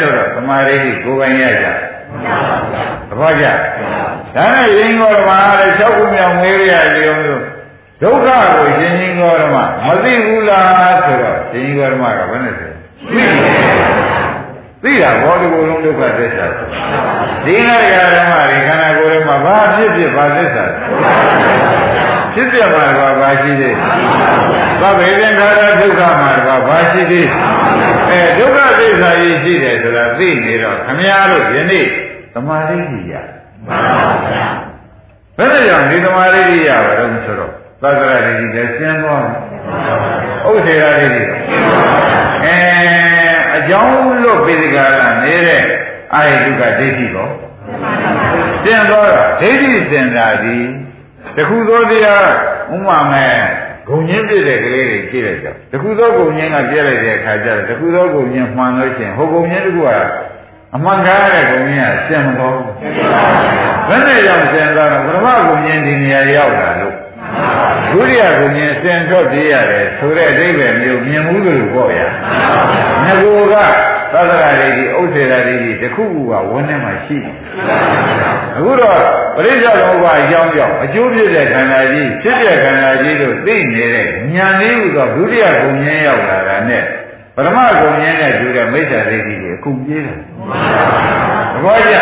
ဆိုတော့သမာဓိကိုယ်ပိုင်ရကြသဘောကျ ဒါနဲ့ရင်ကောဓမ္မတဲ့၆ခုမြောက်မေးရလျုံလို့ဒုက္ခကိုရှင်ရင်ကောဓမ္မမသိဘူးလားဆိုတော့ရှင်ရင်ကောဓမ္မကဘယ်နဲ့ဆိုသိတာဘောဒီကိုယ်လုံးဒုက္ခသစ္စာဒီငါရဓမ္မတွေခန္ဓာကိုယ်ထဲမှာဘာဖြစ်ဖြစ်ဘာသစ္စာဖြစ်ပြမှာကဘာရှိသေးသဗ္ဗေသင်္ခါရဒုက္ခမှာကဘာရှိသေးအဲဒုက္ခသစ္စာကြီးရှိတယ်ဆိုတာသိနေတော့ခမည်းတော်ယနေ့သမာဓိကြီးရ မှန်ပါဗျာဘယ်လိုကြောင့်ဒီသမာဓိကြီးရပါတော့ဆိုတော့သက္ကရာဒိဋ္ဌိလည်းကျင်းသွားတယ်ဥစ္စေရာဒိဋ္ဌိအဲအကြောင်းလို့ပိဋကကနေတဲ့အာယတုကဒိဋ္ဌိကောကျင်းသွားတော့ဒိဋ္ဌိစင်တာဒီတခုသောတရားဥမာမဲ့ဂုံညင်းပြည့်တဲ့ကလေးတွေကြည့်လိုက်တော့တခုသောဂုံညင်းကပြည့်လိုက်တဲ့အခါကျတော့တခုသောဂုံညင်းမှန်လို့ရှိရင်ဟိုဂုံညင်းတခုက အမှန်ကားတဲ့ဂုံညင်းကရှင်းမတော်ဘူးဘယ်နဲ့ရောက်ရှင်းသွားတော့ပထမဂုံညင်းဒီနေရာရောက်လာလို့ဒုတိယဂုံညင်းစင်ထွက်ပြေးရတယ်ဆိုတဲ့အဓိပ္ပာယ်မျိုးမြင်မှုလို့ပေါ့ရငကူကသက္ကရာဒိဋ္ဌိဥစ္စေရာဒိဋ္ဌိတခုခုကဝန်းထဲမှာရှိတယ်အခုတော့ပရိစ္ဆေသမုပ္ပါအကြောင်းကြောင့်အကျိုးဖြစ်တဲ့ခန္ဓာကြီးဖြစ်တဲ့ခန္ဓာကြီးတို့သိနေတဲ့ဉာဏ်လေးဟူသောဒုတိယဂုံဉာဏ်ရောက်လာတာနဲ့ ပရမဂုံရင်းနဲ့တူတဲ့မိစ္ဆာဒိဋ္ဌိတွေအကုန်ပြေးတယ်သဘောကျ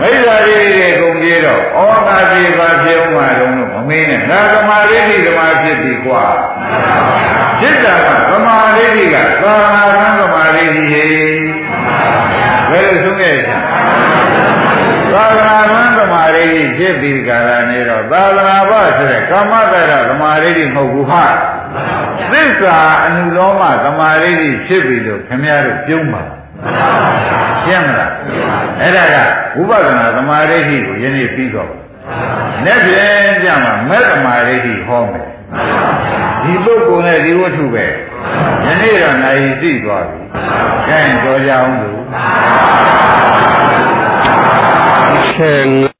မိစ္ဆာဒိဋ္ဌိတွေအကုန်ပြေးတော့ဩငါပြေပါဖြစ်အောင်မှာတော့မမင်းနဲ့ငါသမာဓိဋ္ဌိဓမ္မဖြစ်ပြီကွာဖြစ်တာကသမာဓိဋ္ဌိကသာနာကံသမာဓိဋ္ဌိဟေဘယ်လိုဆုံးခဲ့ချာသာသနာ့သမာဓိဖြစ်ပြီးကြတာနေတော့သာသနာ့ဘဆိုတဲ့ကာမတရသမာဓိမဟုတ်ဘူးဟာ သစ္စာအနုလောမသမာဓိဖြစ်ပြီလို့ခင်ဗျားတို့ပြုံးပါရှင်းမလားအဲ့ဒါကဝိပဿနာသမာဓိကိုယနေ့ပြီးတော့လက်ဖြင့်ကြမှာမဲ့သမာဓိဟောမယ်ဒီပုဂ္ဂိုလ်နဲ့ဒီဝတ္ထုပဲယနေ့တော့နိုင်သိသွားပြီ။ကျန်ကြောကြအောင်လို့10